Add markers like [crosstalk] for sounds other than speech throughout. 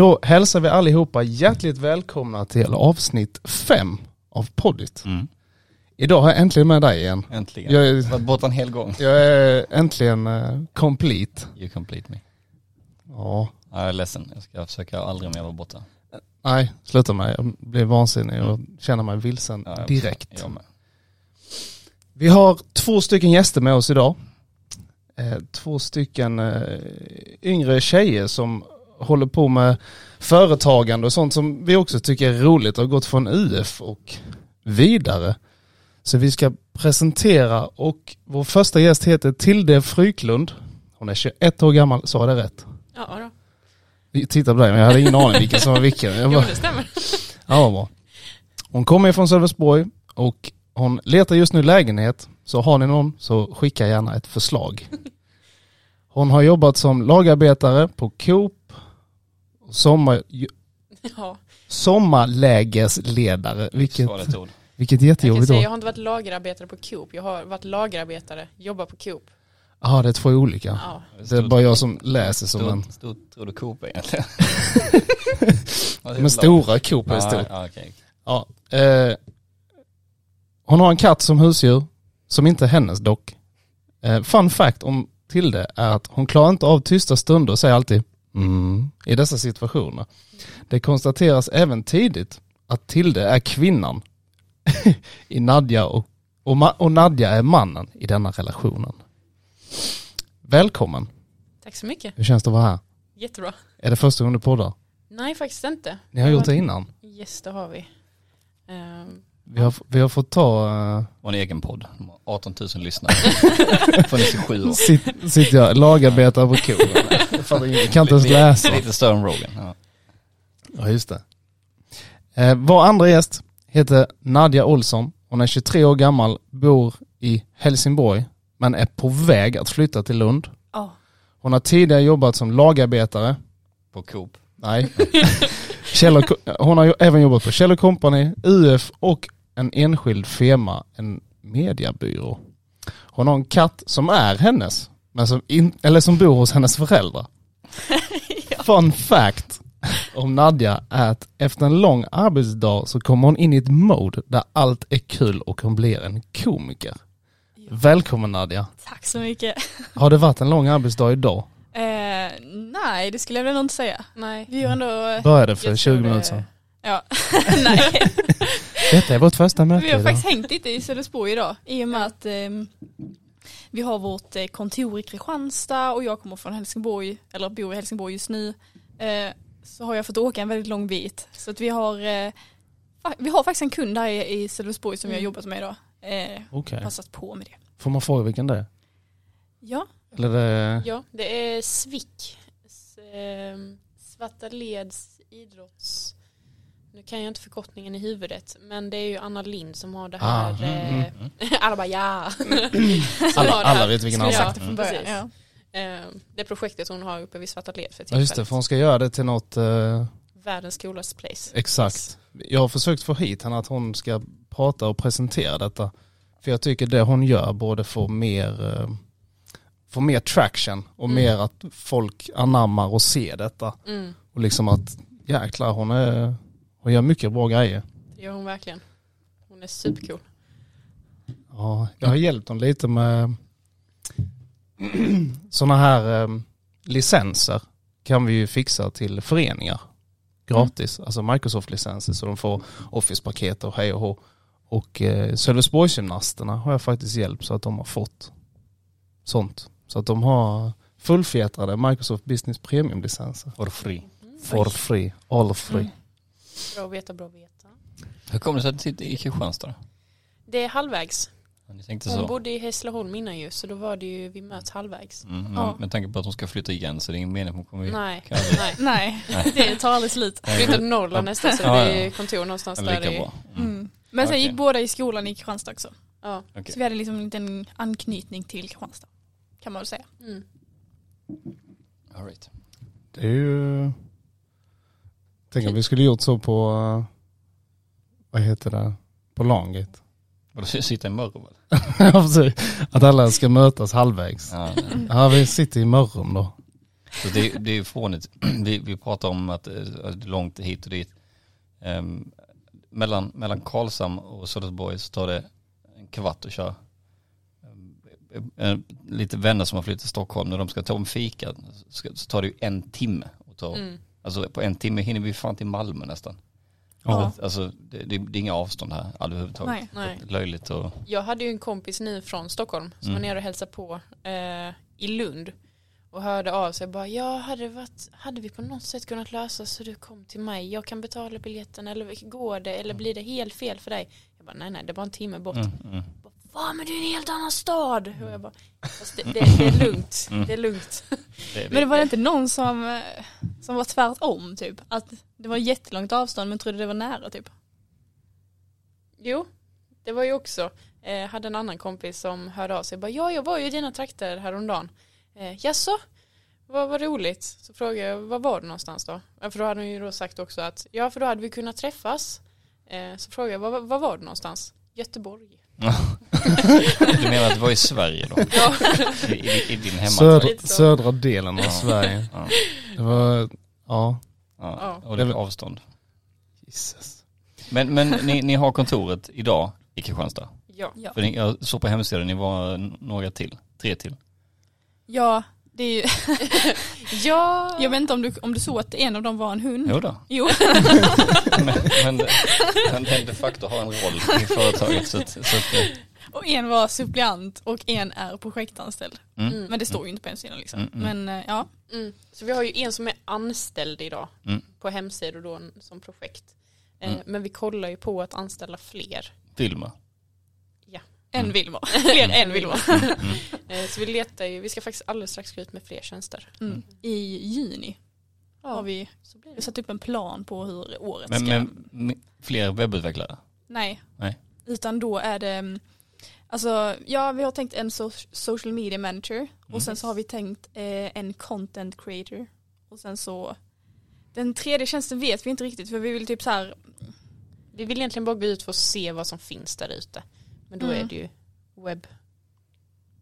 Då hälsar vi allihopa hjärtligt välkomna till avsnitt fem av Poddit. Mm. Idag har jag äntligen med dig igen. Äntligen. Jag är, har varit borta en hel gång. jag är äntligen uh, complete. You complete me. Ja, Ja, jag är ledsen. Jag ska försöka aldrig mer vara borta. nej, sluta med Jag blir vansinnig och känner mig vilsen Ja, jag- direkt. Jag med. Vi har två stycken gäster med oss idag. Eh, två stycken eh, yngre tjejer som håller på med företagande och sånt som vi också tycker är roligt har gått från UF och vidare. Så vi ska presentera och vår första gäst heter Tilde Fryklund. Hon är 21 år gammal, sa jag det rätt? Ja då. Vi tittar på dig men jag hade ingen aning vilken som var vilken. Jag Jo bara, det stämmer. Ja, vad bra. Hon kommer från Sölvesborg och hon letar just nu lägenhet. Så har ni någon så skicka gärna ett förslag. Hon har jobbat som lagarbetare på Coop, sommar, [laughs] Ja. sommarlägesledare, vilket, Svaret ord. vilket Jag jättejobbigt säga, jag har inte varit lagerarbetare på Coop. Jag har varit lagerarbetare, jobbar på Coop. Ja, det är två olika. Ja. Det är bara jag som läser som en, Stort, tror du Coop egentligen? [laughs] Men stora Coop är stort. ja, okej. Ja, eh, hon har en katt som husdjur, som inte är hennes dock. Eh, fun fact om Tilde är att hon klarar inte av tysta stunder och säger alltid mm i dessa situationer. Det konstateras även tidigt att Tilde är kvinnan [laughs] i Nadja och, och, och Nadja är mannen i denna relationen. Välkommen, Tack så mycket. hur känns det att vara här? Jättebra. Är det första gången du poddar? Nej faktiskt inte. Ni har gjort det innan? Yes det har vi. Ehm, Vi har, vi har fått ta eh, Och en egen podd. De har 18 000 lyssnare. [laughs] Funnits i sju år. Sitt, sitter jag lagarbetare på. [laughs] Jag kan inte ens läsa. Lite större än Rogan. Ja. Ja just det. Eh, vår andra gäst heter Nadja Olsson. Hon är 23 år gammal, bor i Helsingborg men är på väg att flytta till Lund. Ja. Hon har tidigare jobbat som lagarbetare. På Coop. Nej. [laughs] Kjell och, hon har ju även jobbat på Kjell Company, UF och en enskild firma, en mediabyrå. Hon har en katt som är hennes, men som, in, eller som bor hos hennes föräldrar. [laughs] Fun fact om Nadja är att efter en lång arbetsdag så kommer hon in i ett mode där allt är kul och hon blir en komiker. Välkommen Nadja. Tack så mycket. Har det varit en lång arbetsdag idag? Eh, nej, det skulle jag väl inte säga. nej. Vi har ändå, Började för Jag 20 tror det- minuter sedan. ja, [laughs] nej. [laughs] Detta är vårt första möte Vi har idag. faktiskt hängt lite i Sölvesborg idag i och med att ehm, vi har vårt eh, kontor i Kristianstad och jag kommer från Helsingborg, eller bor i Helsingborg just nu. Eh, så har jag fått åka en väldigt lång bit. Så att vi har, eh, vi har faktiskt en kund här i, i Sölvesborg som Mm. jobbat med idag. Eh, Okej. Passat på med det. Får man fråga vilken det är? Ja, Eller det... Ja, det är Svick. S- ehm, Svarta Leds idrotts... Nu kan jag inte förkortningen i huvudet, men det är ju Anna Lind som har det här. Ah, mm, eh, Mm. [laughs] alla bara ja. [laughs] Alla- alla vet vilken Anna. från början. precis. Ja. Ehm, det projektet hon har uppe vid Svarta Led för Ja just det, tillfället. för hon ska göra det till något, eh, Världens coolaste place. exakt. Jag har försökt få hit henne att hon ska prata och presentera detta. För jag tycker det hon gör borde få mer, eh, få mer traction och Mm. mer att folk anammar och ser detta. Mm, Och liksom att jäklar hon, är, hon gör mycket bra grejer. det gör hon verkligen. Hon är supercool. Ja, jag har hjälpt dem lite med [clears throat] sådana här eh, licenser kan vi ju fixa till föreningar gratis, alltså Microsoft-licenser så de får Office-paket och hej och hå. Och eh, Sölvesborgsgymnasterna har jag faktiskt hjälpt så att de har fått sånt. Så att de har fullfjädrade Microsoft Business Premium-licenser. For free. For free, all free. Mm. Bra att veta, bra att veta. Hur kommer det sig att du sitter i Kristianstad? Det är halvvägs. Ja, Ni tänkte Hon så? bodde i Hässleholm innan ju, så då var det ju, vi möts halvvägs. Mm, men Ja. Med tanke på att hon ska flytta igen så det är ingen mening att hon kommer hit. Nej, Kan nej. Nej, Nej. det tar aldrig slut. Flytta till Norrland nästan så Ja, det ja. är kontor någonstans Ja, där Lika i... bra. Mm. Mm. Men sen Okej. gick båda i skolan i Kristianstad också. Ja. Okej. Så vi hade liksom en liten anknytning till Kristianstad. Kan man väl säga. Mm. All right. Det är ju... Tänk om vi skulle gjort så på, eh, vad heter det, på Langate. [laughs] Vadå, sitta i Mörrum. [laughs] Att alla ska mötas halvvägs. Ja, Ja, vi sitter i Mörrum då. Så det, det är ju fånigt. [clears throat] Vi, vi pratar om att eh, det är långt hit och dit. Ehm, mellan, mellan Karlshamn och Sölvesborg så tar det en kvart att köra. Eh, lite vänner som har flyttat till Stockholm, när de ska ta en fika så så tar det ju en timme. Att ta. Mm. Alltså på en timme hinner vi fan till Malmö nästan. Ja. Alltså det, det, det är inga avstånd här överhuvudtaget. Nej. Nej. Löjligt och Jag hade ju en kompis nu från Stockholm som Mm. var nere och hälsade på eh, i Lund och hörde av sig bara ja hade, varit, hade vi på något sätt kunnat lösa så du kom till mig jag kan betala biljetten eller går det eller blir det helt fel för dig jag bara nej nej det är bara en timme bort mm, mm. Va men det är en helt annan stad och jag bara Fast det, det, det är lugnt [laughs] Mm. det är lugnt Det, Men det var inte någon som, eh, som var tvärtom typ? Att det var jättelångt avstånd men trodde det var nära typ? Jo, det var ju också. Eh, hade en annan kompis som hörde av sig. Bara, ja, jag var ju i dina trakter häromdagen. Eh, Jaså? Vad var roligt. Så frågade jag, var var du någonstans då? För då hade hon ju då sagt också att, ja för då hade vi kunnat träffas. Eh, så frågade jag, var, var var du någonstans? Göteborg. Du menar att det var i Sverige då? Ja, I, i, i din hemmatrakt? Södra, södra delen av. Sverige. Ja, Det var, ja. ja. Och det är avstånd. Jesus. Men, men ni, ni har kontoret idag i Kristianstad? ja. För ni, jag såg på hemsidan, ni var några till, tre till. Ja, det är ju, [laughs] ja. jag vet inte om du, om du såg att en av dem var en hund? Jo då. Jo. [laughs] men, men, [laughs] men den de facto har en roll i företaget så så att Och en var suppleant och en är projektanställd. mm, Mm. Men det står ju inte på hemsidan liksom. Mm, mm. Men eh, ja, Mm. Så vi har ju en som är anställd idag Mm. på hemsidor då som projekt. Eh, Mm. Men vi kollar ju på att anställa fler. Vilma. En Mm. vill [laughs] vara. Fler än vill vara. Mm, mm. [laughs] Eh, Så vi letar ju, vi ska faktiskt alldeles strax gå ut med fler tjänster. Mm. I juni har vi Så blir det. satt upp en plan på hur året Men, ska... men fler webbutvecklare? Nej. Nej. Utan då är det, mm, alltså ja vi har tänkt en so social media manager och sen så har vi tänkt eh, en content creator och sen så den tredje tjänsten vet vi inte riktigt för vi vill typ så här, Vi vill egentligen bara gå ut för att se vad som finns där ute. Men då Mm. är det ju webb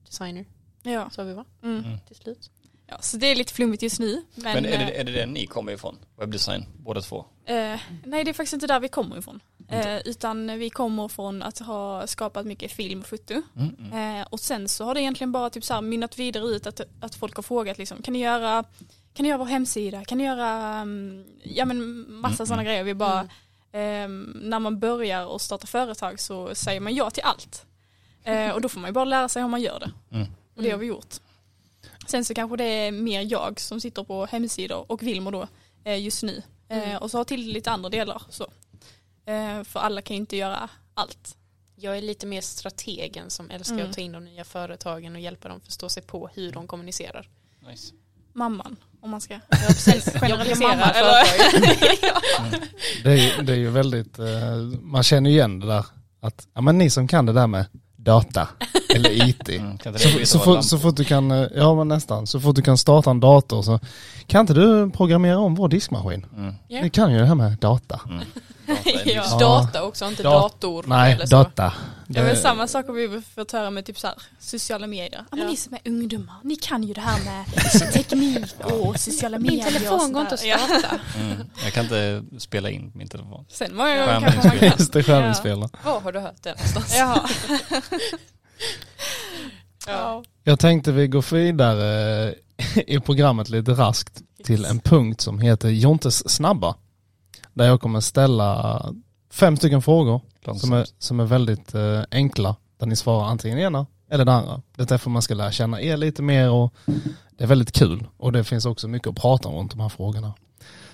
designer, ja. sa vi va? Mm. Mm. Till slut. ja. Så det är lite flummigt just nu. Men, Men är det, eh, är det den ni kommer ifrån? Webbdesign, båda två? eh, nej det är faktiskt inte där vi kommer ifrån. Eh, utan vi kommer från att ha skapat mycket film och foto. Mm, mm. Eh, och sen så har det egentligen bara typ så här mynnat vidare ut att, att folk har frågat liksom, kan ni göra kan ni göra vår hemsida, kan ni göra um, ja men massa Mm, sådana mm. grejer. Vi bara, när man börjar och starta företag så säger man ja till allt. Eh, och då får man ju bara lära sig hur man gör det. Mm. Och det har vi gjort. Sen så kanske det är mer jag som sitter på hemsidor och Wilmer då eh, just nu. Eh, Mm. och så har till lite andra delar. Så. Eh, för alla kan ju inte göra allt. Jag är lite mer strategen som älskar Mm. att ta in de nya företagen och hjälpa dem förstå sig på hur de kommunicerar. Nice. Mamman, om man ska [laughs] generalisera. eller? företag. [laughs] Det är, det är ju väldigt, eh, man känner igen det där att, ja men ni som kan det där med data eller [laughs] IT. Mm. Så, så, fort, så fort du kan, eh, ja men nästan, så fort du kan starta en dator så kan inte du programmera om vår diskmaskin? Mm. Ja. Ni kan ju det här med data. Mm. Data Ja. Data också, inte Dat- dator. Nej, eller så. data. Det är väl samma sak har vi fått höra med typ så här, sociala medier. Ja, men Ja. Ni som är ungdomar, ni kan ju det här med [laughs] teknik och sociala medier. Min och telefon sånt går inte att Ja. starta. [laughs] Mm. Jag kan inte spela in min telefon. Sen många gånger kanske man kan. Just det, skärminspelare. Var har du hört det någonstans? [laughs] Ja. Ja. Jag tänkte vi går vidare i programmet lite raskt till en punkt som heter Jontes snabba. Där jag kommer ställa fem stycken frågor som är, som är väldigt eh, enkla. Där ni svarar antingen ena eller det andra. Det är därför man ska lära känna er lite mer och det är väldigt kul. Och det finns också mycket att prata om runt de här frågorna.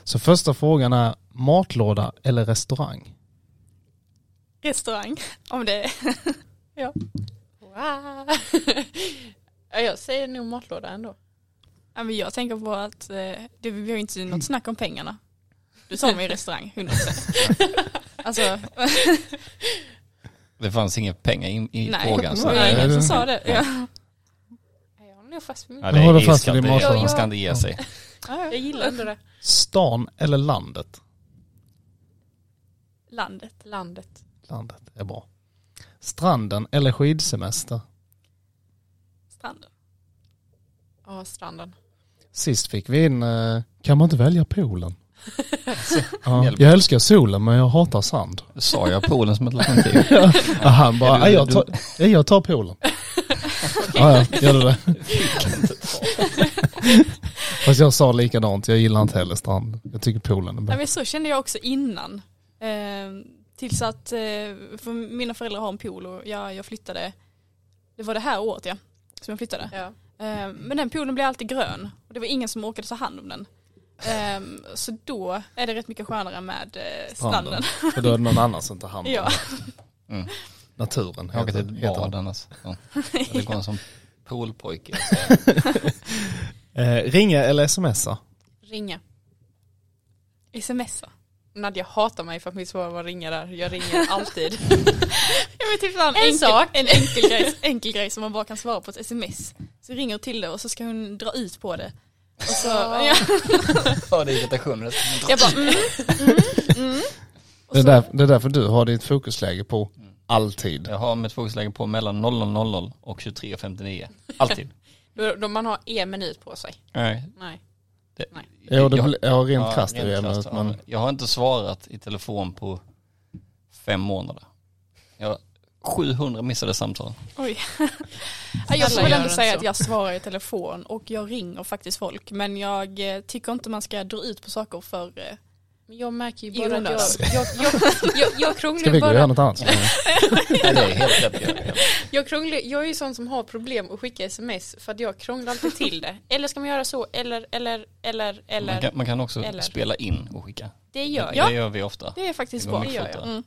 Så första frågan är matlåda eller restaurang? Restaurang. Om det [laughs] Wow. ja, jag säger nog matlåda ändå. ja, men Jag tänker på att eh, det, vi har inte något snack om pengarna. Du sa mig restaurang, 100%. [laughs] Alltså, Det fanns inga pengar in, i nej. frågan. Så Nej, ingen som sa det. Ja. Jag håller nog fast vid ja, det är fast matlådan. Man ska inte ge sig. Jag gillar ändå det. Stan eller landet? Landet. Landet. Landet är bra. Stranden eller skidsemester? Stranden. Ja, stranden. Sist fick vi in, eh, kan man inte välja poolen? Ja, jag älskar solen men jag hatar sand. Sa jag Polen som ett alternativ? [laughs] Ja, han bara, Är du- "Nej, jag, tar, jag tar poolen. ja, ja, gör du det? [laughs] Fast jag sa likadant, jag gillar inte heller strand. Jag tycker poolen är bäst. men så kände jag också innan. Eh, tills att, eh, för mina föräldrar har en pool och jag, jag flyttade, det var det här året ja, som jag flyttade. Ja. Eh, men den poolen blev alltid grön och det var ingen som orkade ta hand om den. Eh, så då är det rätt mycket skönare med eh, stranden. För då är det någon annan som tar hand om [laughs] Ja. Mm. naturen. Jag åker till heter- ett heter bad annars. Ja. [laughs] Det går som poolpojke. [laughs] Eh, ringa eller smsa? Ringa. Smsa. Nadja hatar mig för att mitt svar var ringa där. Jag ringer alltid. Jag typ en, En enkel, sak. en enkel, grej, enkel grej som man bara kan svara på ett sms. Så ringer till det och så ska hon dra ut på det. Och så, Ja. ja. [laughs] Ja det är irritation. Jag bara mm, mm, mm. [laughs] Det är, där, det är därför du har ditt fokusläge på alltid. Jag har mitt fokusläge på mellan 00.00 och 23.59. Alltid. [laughs] Då, då man har en minut på sig. Nej. Nej. Det, Nej. Ja, det, jag- blir- ja rent ja, krasst är det krasst, men Jag har inte svarat i telefon på fem månader. Jag 700 missade samtal. Oj. Ja, jag får Alla väl gör ändå säga att jag svarar i telefon och jag ringer faktiskt folk. Men jag eh, tycker inte man ska dra ut på saker för... eh, Men jag märker ju bara att jag, jag, jag, jag, jag [laughs] ska vi krånglar gå och göra bara. något annat? [laughs] Nej, det är helt rätt. Jag- krånglar, jag är ju sån som har problem att skicka sms för att jag krånglar alltid till det. Eller ska man göra så? Eller, eller, eller, Man eller. kan, man kan också Eller. spela in och skicka. Det gör jag. Ja. Det gör vi ofta. Det är faktiskt bra. Det gör jag. Mm.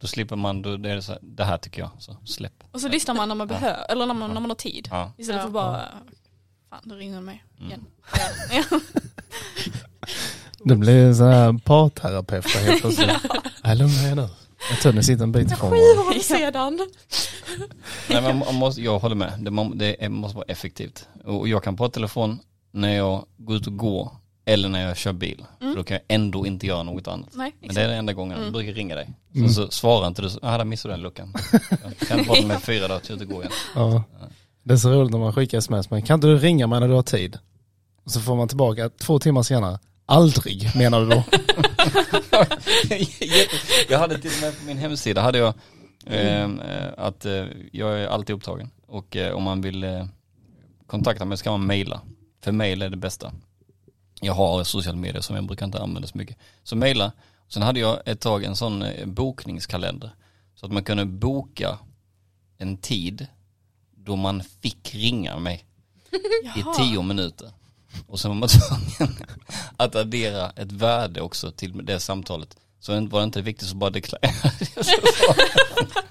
Då slipper man, då det är det så här, det här tycker jag, så släpp. Och så lyssnar man när man Ja. behöver, eller när man, när man har tid. Ja. Istället Ja. för bara, fan nu ringer mig Mm. igen. [laughs] Det blir så här parterapeut helt plötsligt. Nej, lugna er nu. Jag tror ni sitter en bit ifrån varandra. år sedan. Nej, men man måste, jag håller med, det, må- det är- måste vara effektivt. Och jag kan prata telefon när jag går ut och går eller när jag kör bil. Mm. För då kan jag ändå inte göra något annat. Nej, Men det är den enda gången jag Mm. brukar ringa dig. Så, Mm. så svarar inte du, så, ah, där missade du den luckan. [laughs] Jag kan prata med fyra dagar till att gå igen. Ja. Det är så roligt när man skickar sms, men kan inte du ringa mig när du har tid? Och så får man tillbaka två timmar senare. Aldrig menar du då? [laughs] jag hade till och med på min hemsida hade jag eh, eh, att eh, jag är alltid upptagen. Och eh, om man vill eh, kontakta mig ska man mejla. För mejl är det bästa. Jag har sociala medier som jag brukar inte använda så mycket. Så mejla. Sen hade jag ett tag en sån eh, bokningskalender. Så att man kunde boka en tid då man fick ringa mig [laughs] i tio minuter. Och sen var man [laughs] tvungen att addera ett värde också till det samtalet. Så var det inte viktigt så bara deklarera. [laughs]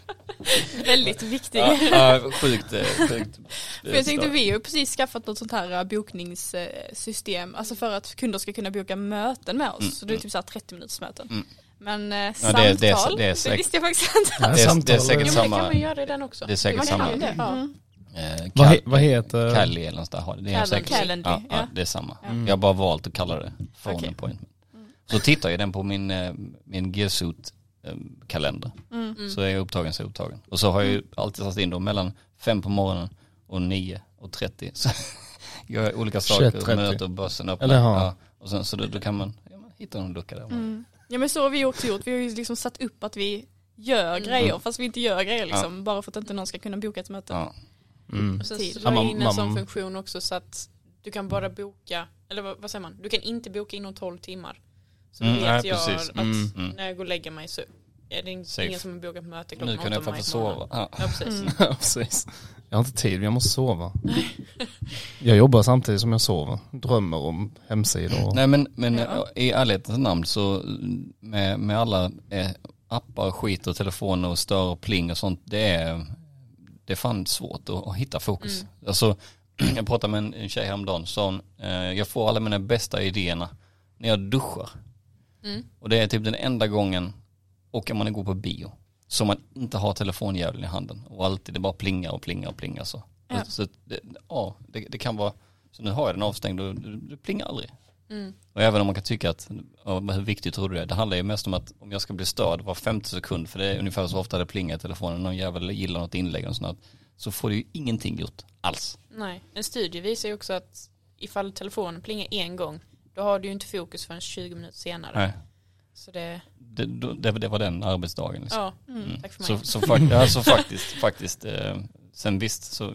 [laughs] Väldigt viktig. ja, ja, sjukt, eh, sjukt. [laughs] För jag tänkte vi har ju precis skaffat något sånt här eh, bokningssystem, alltså för att kunder ska kunna boka möten med oss. Mm, så det är mm. typ såhär 30 minuters möten. Mm. Men eh, Ja, samtal, det- det, det är- det är säkert- visste jag faktiskt inte. Ja, Det är- det är säkert Jo så- men det samma- kan man göra i den också. Det är säkert samma. det. Ja. Mm. Eh, Vad, Cal- he, vad heter... Cali eller något där har det. det är Calendly. säkert, Calendly, ja, ja, ja. det är samma. Mm. Jag har bara valt att kalla det phone Okej. appointment. Så tittar jag den på min, eh, min G-suit eh, kalender. Mm. Mm. Så är jag upptagen så är jag upptagen. Och så har jag ju alltid satt in då mellan fem på morgonen och nio och 30. [laughs] Så jag gör olika saker, 21.30. möter bussen öppnar. Eller ja. Ja, och sen så då, då kan man ja, man hittar någon lucka där. Mm. Ja men så har vi också gjort, vi har ju liksom satt upp att vi gör Mm. grejer fast vi inte gör grejer liksom, bara för att inte någon ska kunna boka ett möte. Ja. Mm. Och sen så Ja, la man- jag in en sån funktion också så att du kan bara boka, eller vad, vad säger man, du kan inte boka inom 12 timmar. Så då Mm, vet nej, jag precis. att Mm. Mm. när jag går och lägger mig så är det in- Safe. ingen som har bokat möte Nu klockan kan jag morgonen. sova. Ja. Ja precis. Mm. [laughs] Ja, precis. Jag har inte tid, jag måste sova. [laughs] Jag jobbar samtidigt som jag sover. Drömmer om hemsidor. och- Nej men, men Ja. i ärlighetens namn så med, med alla eh, appar, skit och telefoner och stör och pling och sånt, det är, det är fan svårt att, att hitta fokus. Mm. Alltså, [clears throat] jag pratade med en, en tjej häromdagen, sa hon, eh, jag får alla mina bästa idéerna när jag duschar. Mm. Och det är typ den enda gången, och om man går på bio, som man inte har telefonjäveln i handen och alltid det bara plingar och plingar och plingar så. Ja. Så det, ja, det, det kan vara, så nu har jag den avstängd och det, det plingar aldrig. Mm. Och även om man kan tycka att, hur viktigt tror du det är? Det handlar ju mest om att om jag ska bli störd var femte sekund, för det är ungefär så ofta det plingar i telefonen, någon jävel gillar något inlägg och sånt. så får du ju ingenting gjort alls. Nej, en studie visar ju också att ifall telefonen plingar en gång då har du ju inte fokus förrän 20 minuter senare. Nej. Så det, Det, det, det var den arbetsdagen. Liksom. ja, Mm. tack för Så, mig. så, fak- alltså faktiskt, faktiskt eh, sen visst så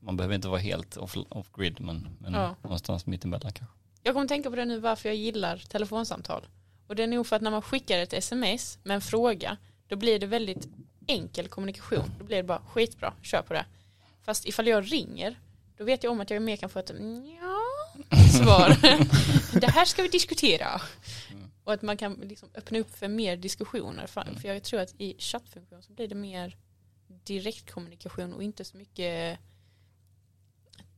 man behöver inte vara helt off, off grid men, men Ja. någonstans mittemellan kanske. Jag kommer tänka på det nu varför jag gillar telefonsamtal. Och det är nog för att när man skickar ett sms med en fråga då blir det väldigt enkel kommunikation. Då blir det bara skitbra, kör på det. Fast ifall jag ringer då vet jag om att jag mer kan få ett ja svar. [laughs] det här ska vi diskutera. Och att man kan liksom öppna upp för mer diskussioner. För för jag tror att i chattfunktion så blir det mer direktkommunikation och inte så mycket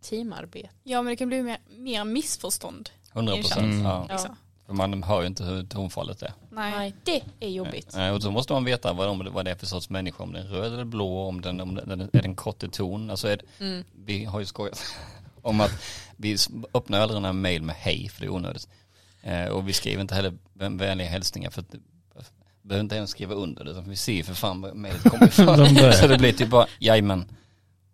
teamarbete. Ja men det kan bli mer, mer missförstånd. 100 procent. Mm. Ja. Ja. Liksom. För man hör ju inte hur tonfallet är. Nej. Nej, det är jobbigt. Nej, och så måste man veta vad, de, vad det är för sorts människa, om den är röd eller blå, om den, om den är den kort i ton. Alltså är, det- Mm. vi har ju skojat [laughs] om att vi öppnar aldrig den här mail med hej för det är onödigt. Eh, och vi skriver inte heller vän- vänliga hälsningar för att behöver inte ens skriva under det, utan vi ser för fan vad mejlet kommer [laughs] ifrån. så det blir typ bara, jajamän,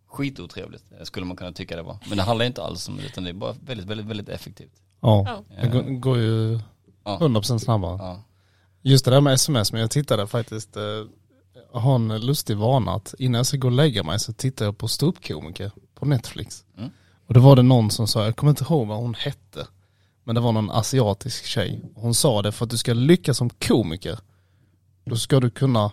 skitotrevligt eh, skulle man kunna tycka det var. Men det handlar inte alls om det, utan det är bara väldigt, väldigt, väldigt effektivt. Ja, det går, går ju Ja. 100% snabbare. Ja. Just det där med sms, men jag tittade faktiskt, eh, jag har en lustig vana att innan jag ska gå och lägga mig så tittar jag på ståuppkomiker på Netflix. Mm. Och det var det någon som sa, jag kommer inte ihåg vad hon hette, men det var någon asiatisk tjej. Och Hon sa det för att du ska lyckas som komiker, då ska du kunna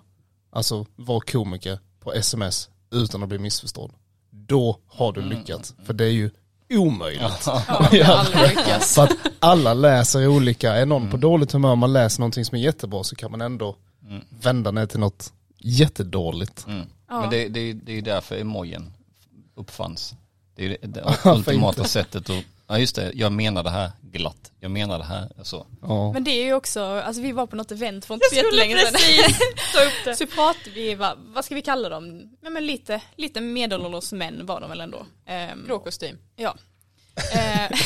alltså vara komiker på sms utan att bli missförstådd. Då har du lyckats, för det är ju omöjligt. Ja. För att alla läser olika, är någon på dåligt humör man läser någonting som är jättebra så kan man ändå Mm. vända ner till något jättedåligt. Mm. Ja. Men det, det, det är ju därför emojin uppfanns. Det är det, det [laughs] ultimata sättet att, ja just det, jag menar det här glatt. Jag menar det här så. Ja. Men det är ju också, alltså vi var på något event för inte så Jag skulle jättelänge sedan. precis [laughs] ta upp det. Så pratade vi, vad, vad ska vi kalla dem? Ja, men lite, lite medelålders män var de väl ändå. Ehm, Grå kostym. ja. [laughs] Eh,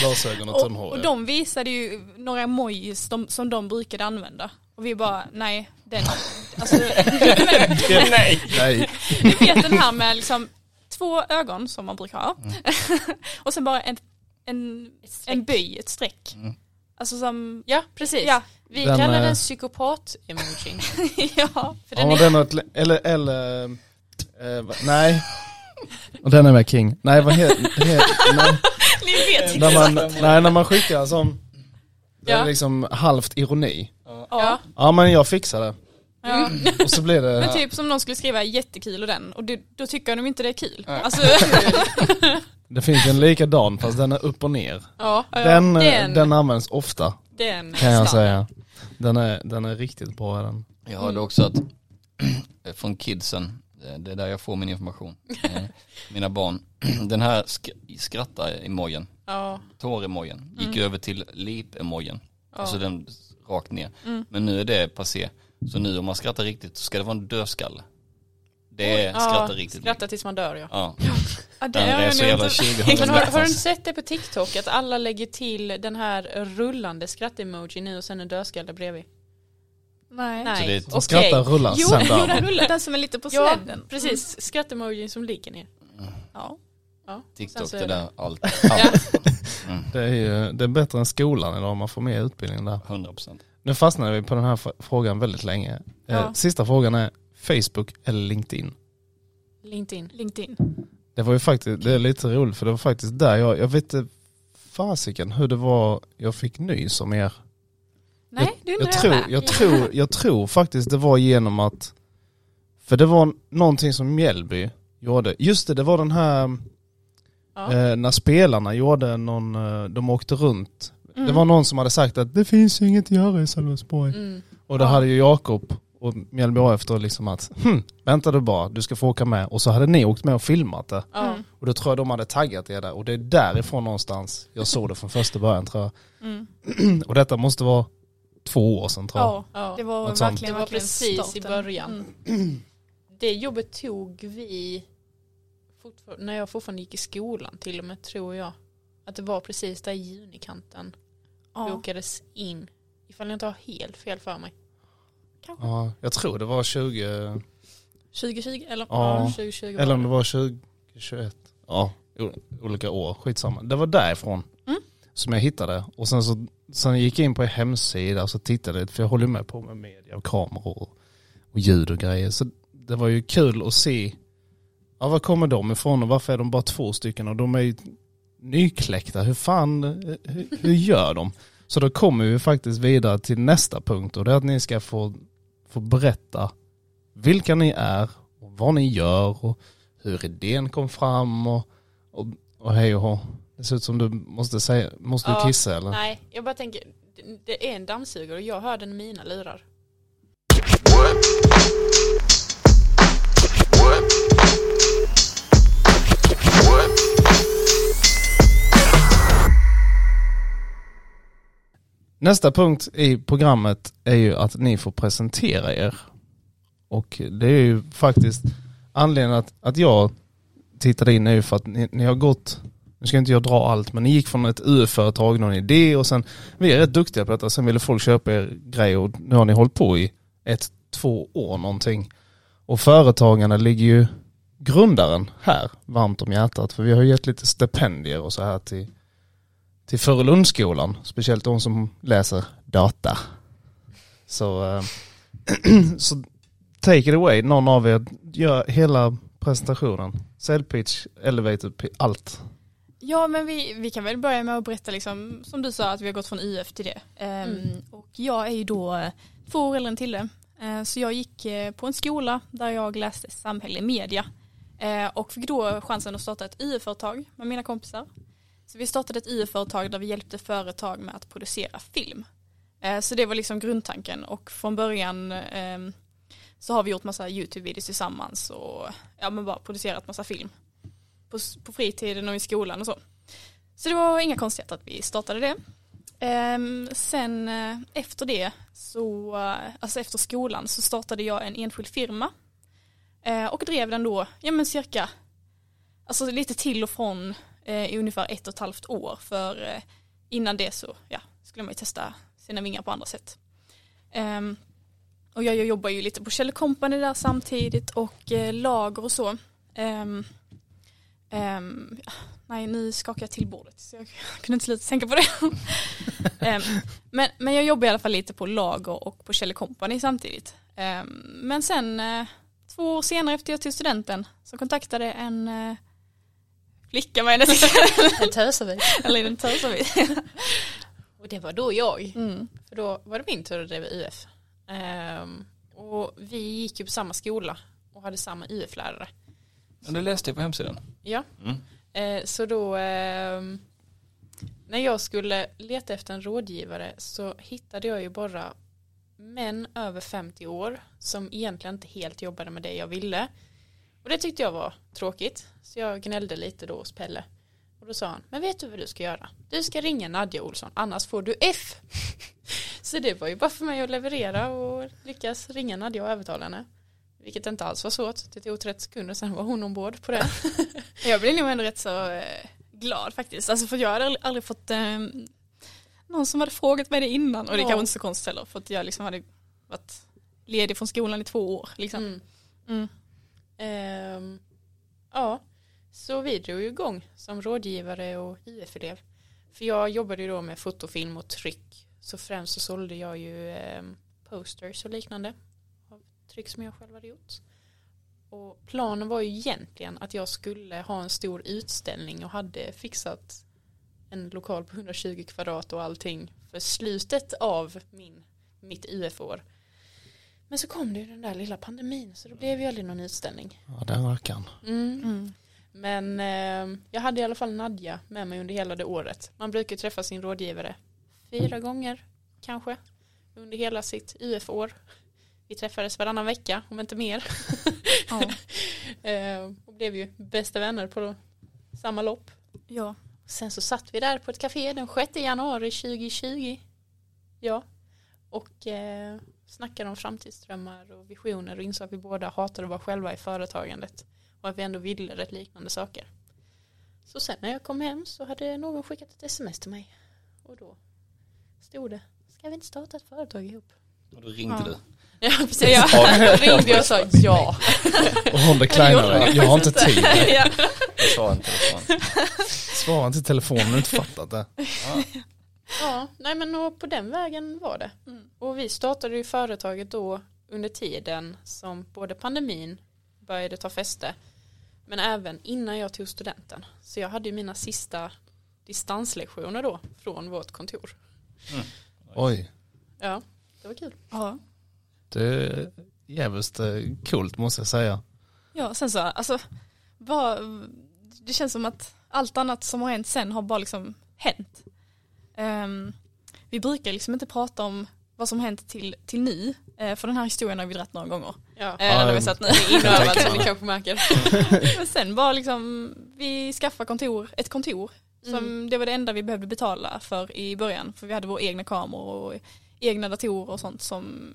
Glasögon och och, tunnhår. och de visade ju några emojis de, som de brukade använda. Och vi bara, nej, den, alltså, Nej! [laughs] Nej. du vet den här med liksom två ögon som man brukar ha. [laughs] och sen bara en, en, en böj, ett streck. Mm. Alltså som, Ja, precis. ja, Vi Den, kallar eh, den psykopat-emojin. [laughs] ja. För den Ja, är, den ett, eller, eller, eh, va- nej. Och den är med King. Nej vad heter, he, nej, [laughs] Ni vet när man, nej när man skickar som, det är Ja. liksom halvt ironi. ja. Ja men jag fixar det. Ja. Och så blir det, Men typ som någon skulle skriva jättekul och den och det, då tycker de inte det är kul. Alltså, [laughs] det finns en likadan fast den är upp och ner. ja, Den, eh, den, den används ofta den kan jag säga. Den är, den är riktigt bra den. Jag hörde också att [clears throat] från kidsen, det- är där jag får min information. [laughs] Eh, Mina barn, [clears throat] den här sk- skratta-emojen, Ja, tår-emojen, gick över till lip-emojen. ja. Alltså den rakt ner. Mm. Men nu är det passé. Så nu om man skrattar riktigt så ska det vara en dödskalle. Det är ja, skratta riktigt. Skratta tills man dör ja. Ja, [laughs] ja, det den är jag så jävla inte- 2000 Men har, har du inte sett det på TikTok att alla lägger till den här rullande skratt-emoji nu och sen en dödskalle bredvid? Nej. Nej, Så det är- skrattar rullar Jo, sen jo där. den, rullar, den som är lite på Ja, släden. precis. Skratt-emojin som ligger ner. Ja. Ja. TikTok, det är där, allt. Ja. allt. [laughs] Det är, ju, det är bättre än skolan idag, man får mer utbildning där. 100%. Nu fastnade vi på den här frågan väldigt länge. Eh, Ja. Sista frågan är Facebook eller LinkedIn? LinkedIn. LinkedIn. Det var ju faktiskt, det är lite roligt för det var faktiskt där jag, jag vet inte fasiken hur det var jag fick nys om er. Nej, det undrar Jag jag, tror, jag, tror, jag tror faktiskt det var genom att, för det var någonting som Mjällby gjorde. Just det, det var den här, Ja. eh, när spelarna gjorde någon, eh, de åkte runt. Mm. Det var någon som hade sagt att det finns inget att göra i Sölvesborg. Mm. Och då Ja. hade ju Jakob och Mjällby efter liksom att, hm, vänta du bara, du ska få åka med. Och så hade ni åkt med och filmat det. Mm. Och då tror jag de hade taggat er där. Och det är därifrån någonstans jag såg det från första början tror jag. Mm. [clears throat] Och detta måste vara två år sedan tror jag. Ja, Ja. det var verkligen, Det var precis i starten. början. Mm. [clears throat] Det jobbet tog vi när jag fortfarande gick i skolan till och med tror jag. Att det var precis där i junikanten Ja. åkades in. Ifall jag inte har helt fel för mig. Ja, jag tror det var 20, 2020 eller? Ja. 2020 var Eller om det var 2021. Ja, olika år. Skitsamma. Det var därifrån Mm. som jag hittade. Och sen så sen gick jag in på er hemsida och så tittade jag, för jag håller med på med media och kameror och, och ljud och grejer. Så det var ju kul att se, ja var kommer de ifrån och varför är de bara två stycken och de är ju nykläckta. Hur fan, hur, hur gör de? Så då kommer vi faktiskt vidare till nästa punkt och det är att ni ska få, få berätta vilka ni är och vad ni gör och hur idén kom fram och, och, och hej och hå. Det ser ut som du måste säga, måste du kissa eller? Nej, jag bara tänker, det är en dammsugare och jag hör den i mina lurar. Nästa punkt i programmet är ju att ni får presentera er. Och det är ju faktiskt anledningen att, att jag tittade in är ju för att ni, ni har gått, nu ska inte jag dra allt, men ni gick från ett UF-företag, någon idé och sen, vi är rätt duktiga på detta, sen ville folk köpa er grej och nu har ni hållit på i ett, två år någonting. Och företagarna ligger ju grundaren här varmt om hjärtat, för vi har gett lite stipendier och så här till till Furulundsskolan, speciellt de som läser data. Så, eh, [clears throat] så take it away, någon av er gör hela presentationen. Sell pitch, elevator pitch, allt. Ja men vi, vi kan väl börja med att berätta liksom, som du sa att vi har gått från UF till det. Ehm, Mm. Och jag är ju då eh, två år äldre än Tille. Eh, Så jag gick eh, på en skola där jag läste samhällelig media. Eh, Och fick då chansen att starta ett UF-företag med mina kompisar. Så vi startade ett UF-företag där vi hjälpte företag med att producera film. Eh, så det var liksom grundtanken och från början ehm, så har vi gjort massa YouTube-videos tillsammans och ja, men bara producerat massa film på, på fritiden och i skolan och så. Så det var inga konstigheter att vi startade det. Ehm, sen eh, efter det, så, alltså efter skolan så startade jag en enskild firma eh, och drev den då, ja men cirka, alltså lite till och från Eh, i ungefär ett och ett halvt år för eh, innan det så, ja, skulle man ju testa sina vingar på andra sätt. Ehm, och jag, jag jobbar ju lite på Kjell Company där samtidigt och eh, lager och så. Um, nej, nu skakar jag till bordet så jag [laughs] kunde inte sluta tänka på det. um, [laughs] men, men jag jobbar i alla fall lite på lager och på Kjell Company samtidigt. Um, men sen uh, två år senare efter jag tog studenten så kontaktade en uh, flicka med hennes [laughs] En tösavik. eller en törsavik. [laughs] Och det var då jag. Mm. För då var det min tur att driva UF. Ehm, och vi gick ju på samma skola och hade samma UF-lärare. Men det läste jag på hemsidan. Ja. Mm. Eh, så då ehm, när jag skulle leta efter en rådgivare så hittade jag ju bara män över 50 år som egentligen inte helt jobbade med det jag ville. Och det tyckte jag var tråkigt. Så jag gnällde lite då hos Pelle. Och då sa han, men vet du vad du ska göra? Du ska ringa Nadja Olsson, annars får du F. [laughs] så det var ju bara för mig att leverera och lyckas ringa Nadja och övertala henne. Vilket inte alls var svårt. Det tog 30 sekunder, sen var hon ombord på det. [laughs] Jag blev nog ändå rätt så eh, glad faktiskt. Alltså för jag hade aldrig, fått eh, någon som hade frågat mig det innan. Och det Ja. kanske inte så konstigt heller. För att jag liksom hade varit ledig från skolan i två år. Liksom. Mm. Mm. Ehm, ja, så vi drog ju igång som rådgivare och IF-elev. För jag jobbade ju då med fotofilm och tryck. Så främst så sålde jag ju ehm, posters och liknande. Av tryck som jag själv hade gjort. Och planen var ju egentligen att jag skulle ha en stor utställning och hade fixat en lokal på 120 kvadrat och allting för slutet av min, mitt UF-år. Men så kom det ju den där lilla pandemin så då blev ju aldrig någon utställning. Ja, den rackaren. Mm. Mm. Men eh, jag hade i alla fall Nadja med mig under hela det året. Man brukar träffa sin rådgivare fyra gånger kanske under hela sitt UF-år. Vi träffades varannan vecka om inte mer. Ja. [laughs] eh, och blev ju bästa vänner på samma lopp. ja. Sen så satt vi där på ett café den 6 januari 2020. Ja. Och eh, snackade om framtidsdrömmar och visioner och insåg att vi båda hatade att vara själva i företagandet. Och att vi ändå ville rätt liknande saker. Så sen när jag kom hem så hade någon skickat ett sms till mig. Och då stod det, ska vi inte starta ett företag ihop? Och då ringde Ja. du. [laughs] Ja, precis. Ja. Jag [laughs] ringde jag och sa ja. [laughs] Och hon declinade. Jag har inte tid. ja. Inte. Svara inte i telefonen, du har inte fattat det. Ja, nej men och på den vägen var det. Mm. Och vi startade ju företaget då under tiden som både pandemin började ta fäste men även innan jag tog studenten. Så jag hade ju mina sista distanslektioner då från vårt kontor. Oj, Ja, det var kul. ja. det är jävligt eh, coolt måste jag säga. Ja, sen så, alltså, bara, det känns som att allt annat som har hänt sen har bara liksom hänt. Ehm, vi brukar liksom inte prata om vad som hänt till, till nu, eh, för den här historien har vi dragit några gånger. Ja, Eh, när vi men- satt nu. det är kan inövat som ni kanske märker. [laughs] Men sen bara liksom, vi skaffade kontor, ett kontor. Som, Mm. Det var det enda vi behövde betala för i början. För vi hade våra egna kameror och egna datorer och sånt som,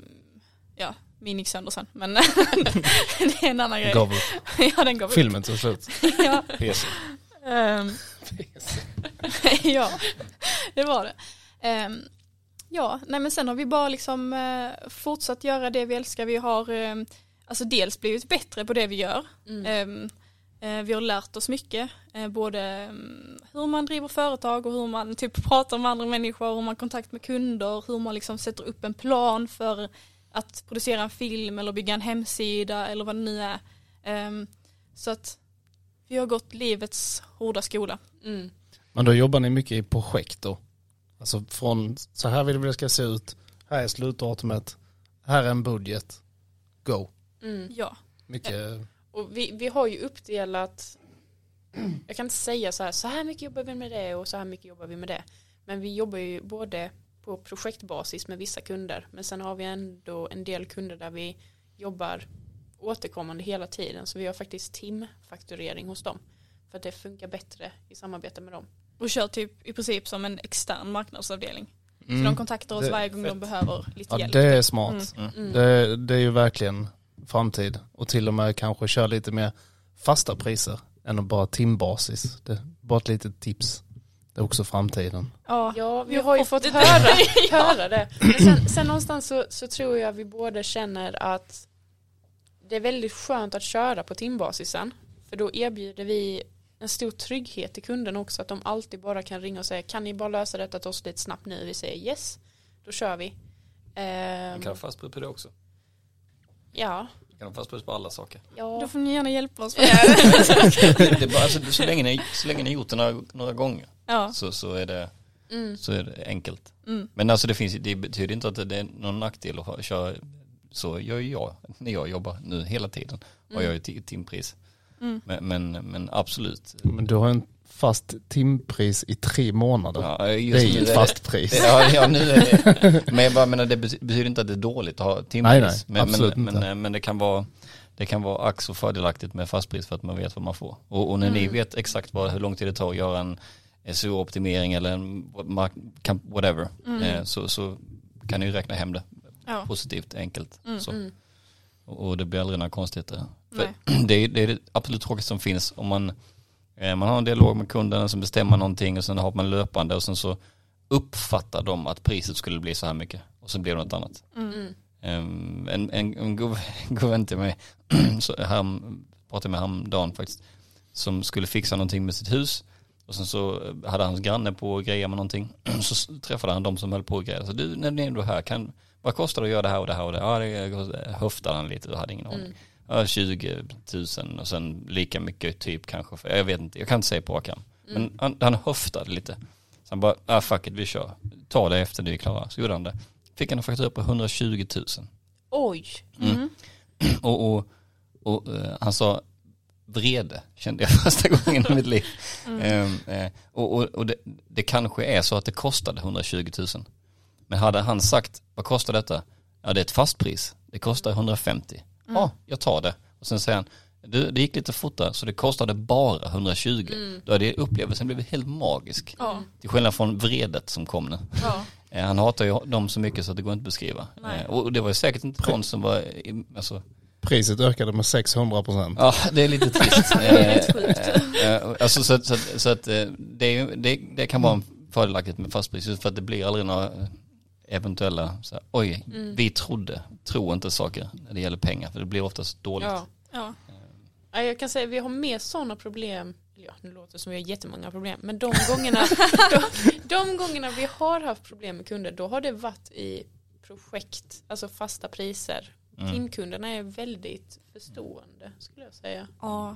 ja, min gick sönder sen. Men [laughs] det är en annan grej. Gav upp. [laughs] ja, den gav. Filmen tog slut. ja. PC. Ehm, [laughs] ja, det var det. Ehm, ja, nej men sen har vi bara liksom eh, fortsatt göra det vi älskar. Vi har ehm, alltså dels blivit bättre på det vi gör. Mm. Eh, vi har lärt oss mycket, eh, både hur man driver företag och hur man typ pratar med andra människor, hur man har kontakt med kunder, hur man liksom sätter upp en plan för att producera en film eller bygga en hemsida eller vad det nu är. Så att vi har gått livets hårda skola. Mm. Men då jobbar ni mycket i projekt då? Alltså från så här vill vi det ska se ut, här är slutdatumet, här är en budget, go. Mm. Ja. Mycket, Och vi, vi har ju uppdelat, jag kan inte säga så här, så här mycket jobbar vi med det och så här mycket jobbar vi med det. Men vi jobbar ju både på projektbasis med vissa kunder, men sen har vi ändå en del kunder där vi jobbar återkommande hela tiden. Så vi har faktiskt timfakturering hos dem. För att det funkar bättre i samarbete med dem. Och kör typ i princip som en extern marknadsavdelning. Så Mm. de kontaktar oss Det varje gång de fett. behöver lite ja hjälp. det är smart. Mm. Mm. Det, det är ju verkligen framtid. Och till och med kanske köra lite mer fasta priser än att bara timbasis. Det bara ett litet tips. Det är också framtiden. Ja, Ja, vi har ju fått höra, [laughs] höra det. Men sen, sen någonstans så, så tror jag vi båda känner att det är väldigt skönt att köra på timbasisen. För då erbjuder vi en stor trygghet till kunden också. Att de alltid bara kan ringa och säga kan ni bara lösa detta till oss lite snabbt nu? Vi säger yes, då kör vi. Man kan ha fast pris på det också. ja, kan ha fast pris på alla saker. då ja. får ni gärna hjälpa oss. [laughs] [laughs] det är bara, alltså, så, länge ni, så länge ni gjort det några, några gånger ja. så, så, är det, Mm. så är det enkelt. Mm. Men alltså det, finns, det betyder inte att det är någon nackdel att ha- köra, så gör ju jag när jag jobbar nu hela tiden. Och jag är ti- timpris. Mm. Men, men, men absolut. Men du har en fast timpris i tre månader. Ja, det är ju ett fast pris. Ja, ja nu är det. Men jag bara menar det bety- betyder inte att det är dåligt att ha timpris. Nej, nej, men, absolut men, inte. men, men det kan vara det kan vara ack så fördelaktigt med fastpris för att man vet vad man får. Och, och när ni Mm. vet exakt vad, hur lång tid det tar att göra en SEO-optimering eller en mark- whatever Mm. eh, så, så kan ni ju räkna hem det Ja. positivt, enkelt. Mm. Så. Mm. Och, och det blir aldrig några konstigheter. [clears throat] Det, är, det är det absolut tråkigaste som finns om man, eh, man har en dialog med kunden som bestämmer någonting och sen har man löpande och sen så uppfattar de att priset skulle bli så här mycket och så blir det något annat. Mm. Um, en en, en god, god vän till mig, [clears throat] så här, pratade med häromdagen faktiskt, som skulle fixa någonting med sitt hus och sen så hade hans granne på och greja med någonting. [clears throat] Så träffade han de som höll på och grejade. Så du, när ni är ändå här, kan, vad kostar det att göra det här och det här och det? Ja, det höftade han lite och hade ingen aning. Mm. Ja, 20 000 och sen lika mycket typ kanske. För jag vet inte, jag kan inte säga på arm. Men Mm. han, han höftade lite. Så han bara, ah fuck it, vi kör. Ta det efter det är klara. Så gjorde han det. Fick han en faktura på 120 000. Oj. Mm. [clears throat] Och, och, och eh, han sa vrede kände jag [laughs] första gången i mitt liv. Ehm, eh, och och, och det, det kanske är så att det kostade 120 000. Men hade han sagt, vad kostar detta? Ja det är ett fastpris, det kostar 150. Ja, jag tar det. Och sen säger han, du, det gick lite fortare så det kostade bara 120. Mm. Då hade upplevelsen blivit helt magisk. Ja. Till skillnad från vredet som kom nu. Ja. [laughs] Eh, Han hatar ju dem så mycket så att det går inte att beskriva. Nej. Eh, Och det var ju säkert inte någon som var, i- alltså, Priset ökade med 600 procent. ja det är lite trist. [laughs] Eh, eh, eh, alltså så, att- så, att- så att eh, det, är det, det kan vara fördelaktigt med fastpris för att det blir aldrig några eventuella, så här, oj, Mm. vi trodde, tro inte saker när det gäller pengar för det blir oftast dåligt. Ja. Ja. Ja, jag kan säga att vi har mer sådana problem. Ja, nu låter det som vi har jättemånga problem. Men de gångerna, [laughs] de, de gångerna vi har haft problem med kunder, då har det varit i projekt, alltså fasta priser. Mm. Timkunderna är väldigt förstående skulle jag säga. ja.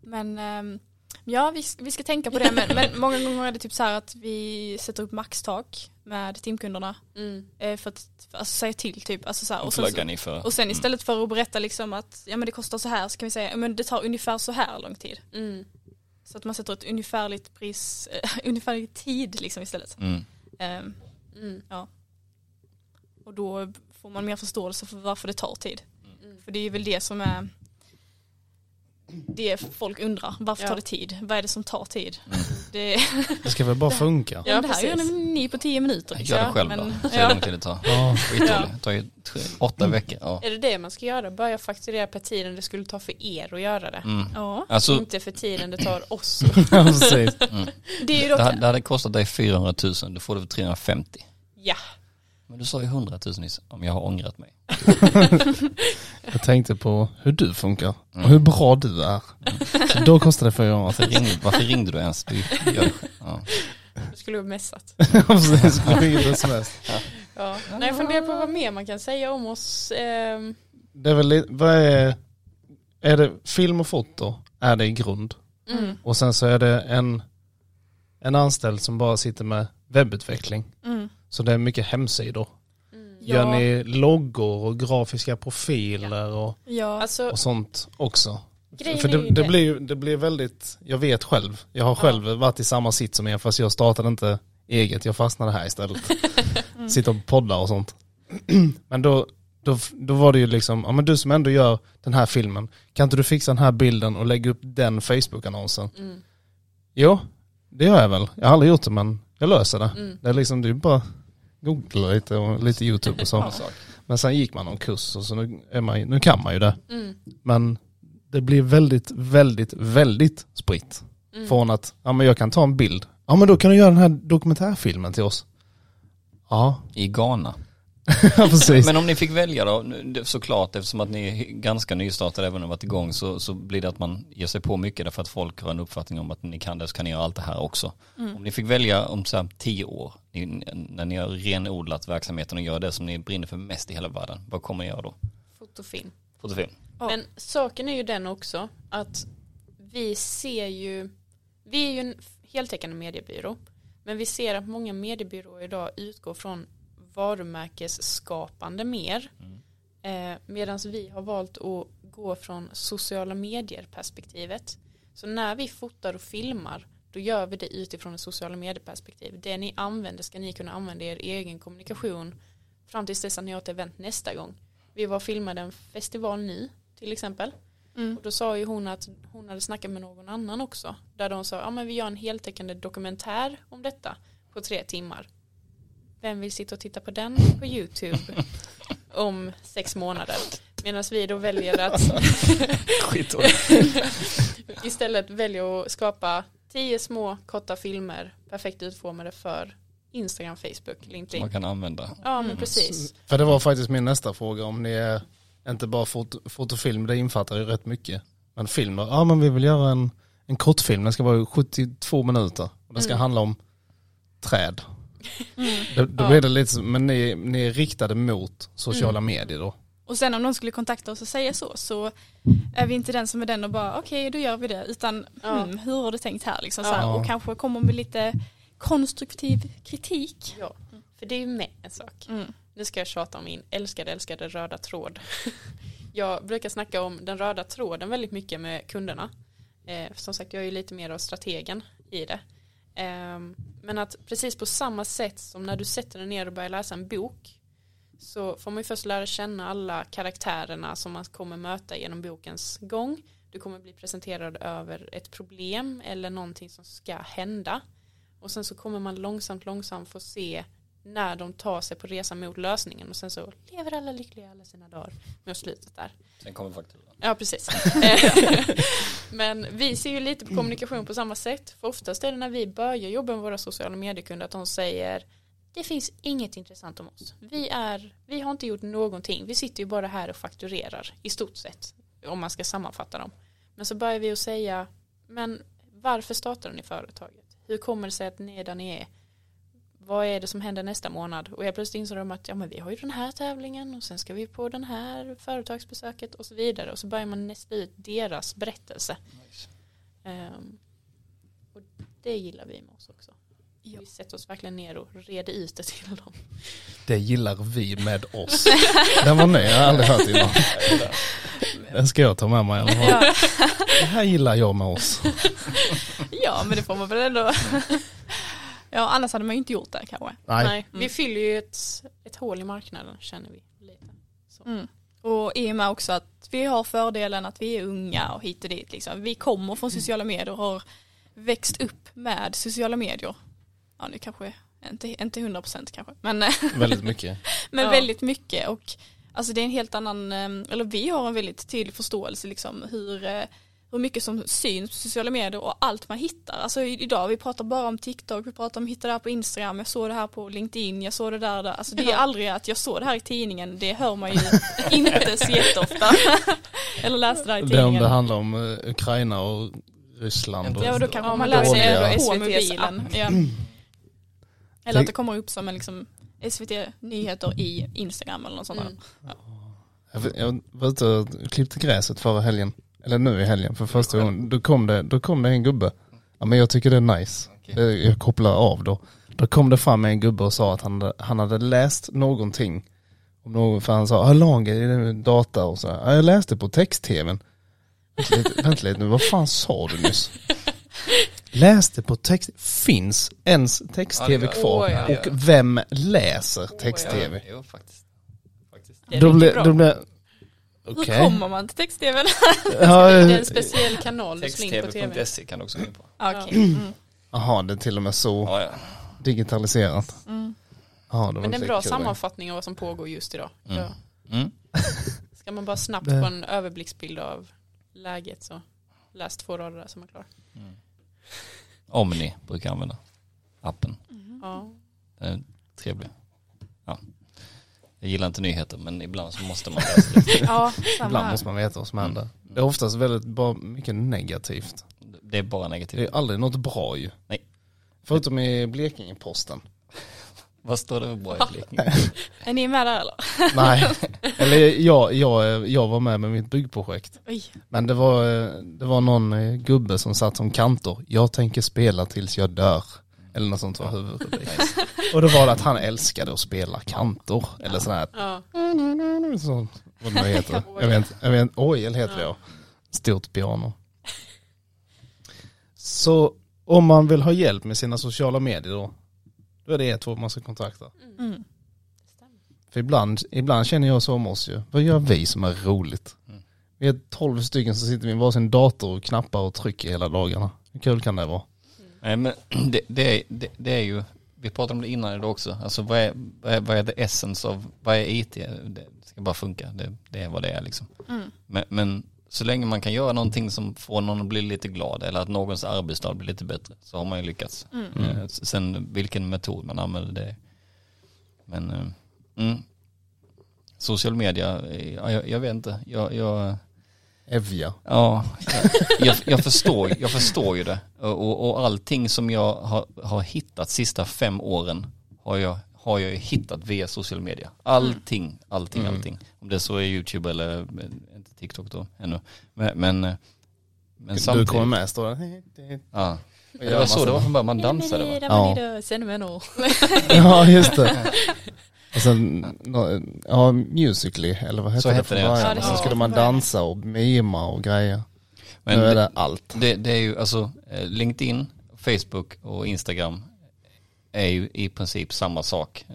Men ehm, ja, vi, ska- vi ska tänka på det. Men, men många gånger är det typ så här att vi sätter upp maxtak med timkunderna. Mm. eh, För att alltså, säga till typ. Alltså, så här, Och och, sen, för? och sen istället för att berätta liksom att ja, men det kostar så här så kan vi säga ja, men det tar ungefär så här lång tid. Mm. Så att man sätter ett ungefärligt pris, eh, [laughs] ungefärlig tid liksom istället. Mm. Ehm, Mm. och då får man mer förståelse för varför det tar tid. Mm. För det är väl det som är det folk undrar. Varför Ja. tar det tid? Vad är det som tar tid? Mm. Det, Det ska väl bara funka. ja, Ja, det här gör ni på tio minuter. Gör det Ja, själv men- då, så hur ja. lång tid det tar. Ja. Skitdåligt, det tar ju tre, åtta veckor. Ja. Är det det man ska göra? Börja fakturera per tiden det skulle ta för er att göra det. Mm. Ja, Alltså, Inte för tiden det tar oss. [laughs] Ja, precis. det är ju det, dock, hade- det hade kostat dig 400 000, då får du för 350. ja. Men du sa ju 100 000 nyss, om jag har ångrat mig. [laughs] Jag tänkte på hur du funkar Mm. och hur bra du är. Så då kostar det 400 Varför ringde, varför ringde du ens? Du. Ja. Du skulle ha messat. [laughs] Ja, precis. Inget sms. Ja. Nej, jag funderar på vad mer man kan säga om oss. Ehm, Det är väl vad är, är det film och foto är det i grund. mm. Och sen så är det en, en anställd som bara sitter med webbutveckling. mm, Så det är mycket hemsidor. Mm. Ja. Gör ni loggor och grafiska profiler och, ja, Alltså, och sånt också? grejen För är det, ju det, blir, det blir väldigt, jag vet själv, jag har själv varit i samma sitt som er fast jag startade inte eget, jag fastnade här istället. [laughs] Mm. Sitter och poddar och sånt. [clears throat] men då, då, då var det ju liksom, ja men du som ändå gör den här filmen, kan inte du fixa den här bilden och lägga upp den Facebook-annonsen? Mm. Jo, det gör jag väl. Jag har aldrig gjort det men jag löser det. Mm. Det är liksom, det är bara googla lite och lite YouTube och så. [laughs] Men sen gick man någon kurs och så nu, är man, nu kan man ju det. Mm. Men det blir väldigt, väldigt, väldigt spritt. Mm. Från att, ja men jag kan ta en bild. Ja men då kan du göra den här dokumentärfilmen till oss. Ja, I Ghana. [laughs] ja precis. Men om ni fick välja då, såklart eftersom att ni är ganska nystartade även om ni varit igång så, så blir det att man ger sig på mycket därför att folk har en uppfattning om att ni kan det så kan ni göra allt det här också. Om ni fick välja om så här tio år, ni, när ni har renodlat verksamheten och gör det som ni brinner för mest i hela världen, vad kommer ni göra då? Fotofilm. Fotofilm? Ja. Men saken är ju den också att vi ser ju, vi är ju en heltäckande mediebyrå, men vi ser att många mediebyråer idag utgår från varumärkesskapande mer, eh, medan vi har valt att gå från sociala medier perspektivet. Så när vi fotar och filmar, då gör vi det utifrån ett sociala medier perspektiv. Det ni använder ska ni kunna använda i er egen kommunikation fram tills dess att ni har ett event nästa gång. Vi var och filmade en festival nu till exempel. Mm. Och då sa ju hon att hon hade snackat med någon annan också. Där de sa, ja men vi gör en heltäckande dokumentär om detta på tre timmar. Vem vill sitta och titta på den på YouTube [laughs] om sex månader? Medan vi då väljer att [laughs] [laughs] istället väljer att skapa tio små korta filmer perfekt utformade för Instagram, Facebook, LinkedIn. Man kan använda. Ja men precis. För det var faktiskt min nästa fråga om ni är inte bara foto, fotofilm, det infattar ju rätt mycket. Men film då? Ja men vi vill göra en, en kortfilm, den ska vara 72 minuter. Och den ska Mm. handla om träd. Mm. Då, då Ja. blir det lite, men ni, ni är riktade mot sociala Mm. medier då? Och sen om någon skulle kontakta oss och säga så, så är vi inte den som är den och bara okej då gör vi det. Utan Ja. hmm, hur har du tänkt här liksom? Så Ja. här, och kanske kommer med lite konstruktiv kritik. Ja, för det är ju med en sak. Mm. Nu ska jag tjata om min älskade, älskade röda tråd. [laughs] jag brukar snacka om den röda tråden väldigt mycket med kunderna. Eh, som sagt, jag är ju lite mer av strategen i det. Ehm, men att precis på samma sätt som när du sätter dig ner och börjar läsa en bok så får man ju först lära känna alla karaktärerna som man kommer möta genom bokens gång. Du kommer bli presenterad över ett problem eller någonting som ska hända. Och sen så kommer man långsamt, långsamt få se när de tar sig på resan mot lösningen och sen så lever alla lyckliga alla sina dagar med slutet där. Sen kommer fakturan. Ja, precis. [laughs] Men vi ser ju lite på kommunikation på samma sätt. För oftast är det när vi börjar jobba med våra sociala mediekunder att de säger det finns inget intressant om oss. Vi, är, vi har inte gjort någonting. Vi sitter ju bara här och fakturerar i stort sett. Om man ska sammanfatta dem. Men så börjar vi att säga, men varför startar ni företaget? Hur kommer det sig att ni är där ni är? Vad är det som händer nästa månad? Och jag plötsligt insåg de att ja, men vi har ju den här tävlingen och sen ska vi på den här företagsbesöket och så vidare. Och så börjar man nästa ut deras berättelse. Ehm, och det gillar vi med oss också. Ja. Vi sätter oss verkligen ner och reder ut det till dem. Det gillar vi med oss. [laughs] Den var ny, jag har aldrig hört innan. Den ska jag ta med mig i alla fall. Ja. Det här gillar jag med oss. ja, men det får man väl ändå. [laughs] ja, annars hade man ju inte gjort det kanske. Nej, Nej, Mm. Vi fyller ju ett, ett hål i marknaden känner vi lite. Så. Mm. Och i och med också att vi har fördelen att vi är unga och hit och dit liksom. Vi kommer från sociala medier och har växt upp med sociala medier. Ja nu kanske, inte, inte 100% kanske, men, [laughs] väldigt mycket. [laughs] men Ja. väldigt mycket och alltså det är en helt annan, eh, eller vi har en väldigt tydlig förståelse liksom hur, eh, hur mycket som syns på sociala medier och allt man hittar. Alltså idag, vi pratar bara om TikTok, vi pratar om hitta det här på Instagram, jag såg det här på LinkedIn, jag såg det där, där. Alltså det är Ja. aldrig att jag såg det här i tidningen, det hör man ju [laughs] inte så jätteofta. [laughs] Eller läste det här i Det är om tidningen. det handlar om eh, Ukraina och Ryssland. Och, Ja, och då kanske Ja, man läser det det på mobilen. Ja. Eller att det kommer upp som en liksom SVT Nyheter i Instagram eller något sånt där. Mm. Jag, jag var ute och klippte gräset förra helgen. Eller nu i helgen för första gången. Då kom det, då kom det en gubbe. Ja men jag tycker det är nice. Det- Jag kopplar av då. Då kom det fram en gubbe och sa att han, hade- han hade läst någonting. Om någon, för han sa, hur lång är det data och så. Ja, jag läste på text-tvn. Vänta lite, [laughs] nu, vad fan sa du nyss? Läste på text, finns ens text-tv Ja, kvar? Åh, ja. Och vem läser text-tv? Jo, faktiskt. faktiskt. Det är Då riktigt blir, Hur kommer man till text-tv? [laughs] Ja, Det är eh, en speciell kanal du slår in på tv. Text-tv.se kan du också gå in på. Okej. Mm. Jaha, det är till och med så Ja, ja. digitaliserat. Mm. Jaha, det var Men det är en bra kul. sammanfattning av vad som pågår just idag. Mm. Mm. [laughs] Ska man bara snabbt Det- få en överblicksbild av läget så läs två rader där som är klar. Omni brukar jag använda. Appen. Ja. Den är trevlig. Ja. Jag gillar inte nyheter men ibland så måste man läsa [laughs] lite. Ja, samma Ibland här. måste man veta vad som händer. Det är oftast väldigt bara mycket negativt. Det är bara Det negativt. är aldrig något bra ju. Nej. Förutom i Blekinge-Posten. [laughs] Vad står det för bra i Blekinge? [laughs] Är ni med där eller? Nej, eller jag, jag, jag var med med mitt byggprojekt. Oj. Men det var, det var någon eh, gubbe som satt som kantor. Jag tänker spela tills jag dör. Eller något sånt var huvudrubrik. [laughs] Och då var det att han älskade att spela kantor. Eller sån här, Ja. så, vad det heter. [laughs] Jag vet, jag vet, orgel heter det ja. Stort piano. Så om man vill ha hjälp med sina sociala medier då, då är det ett två man ska kontakta. Mm. För ibland, ibland känner jag så om oss ju. Vad gör vi som är roligt? Mm. Vi är tolv stycken som sitter vid varsin dator och knappar och trycker hela dagarna. Hur kul kan det vara? Nej men det, det, är, det, det är ju, vi pratade om det innan idag också, alltså vad är, vad är, vad är the essence av, vad är IT? Det ska bara funka, det, det är vad det är liksom. Mm. Men, men så länge man kan göra någonting som får någon att bli lite glad eller att någons arbetsdag blir lite bättre så har man ju lyckats. Mm. Eh, Sen vilken metod man använder det. Men eh, mm. social media, eh, ja, jag, jag vet inte. Jag, jag, Evja. ja, jag, jag, förstår, jag förstår ju det. Och, och, allting som jag har, har hittat sista fem åren har jag, har jag ju hittat via social media. Allting, allting, Mm. allting. Om det så är YouTube eller eh, inte TikTok då ännu. Men, men, eh, men Du samtidigt. kommer med står det. Ja. Det var så det var från början, man dansade va? Ja. Sen med nog. [laughs] Ja just det. [laughs] Sen, nå- ja Musically eller vad hette Så det från början? Ja, det var skulle man dansa och mima och grejer. Men nu är det, allt. det, det är ju alltså eh, LinkedIn, Facebook och Instagram är ju i princip samma sak. Eh,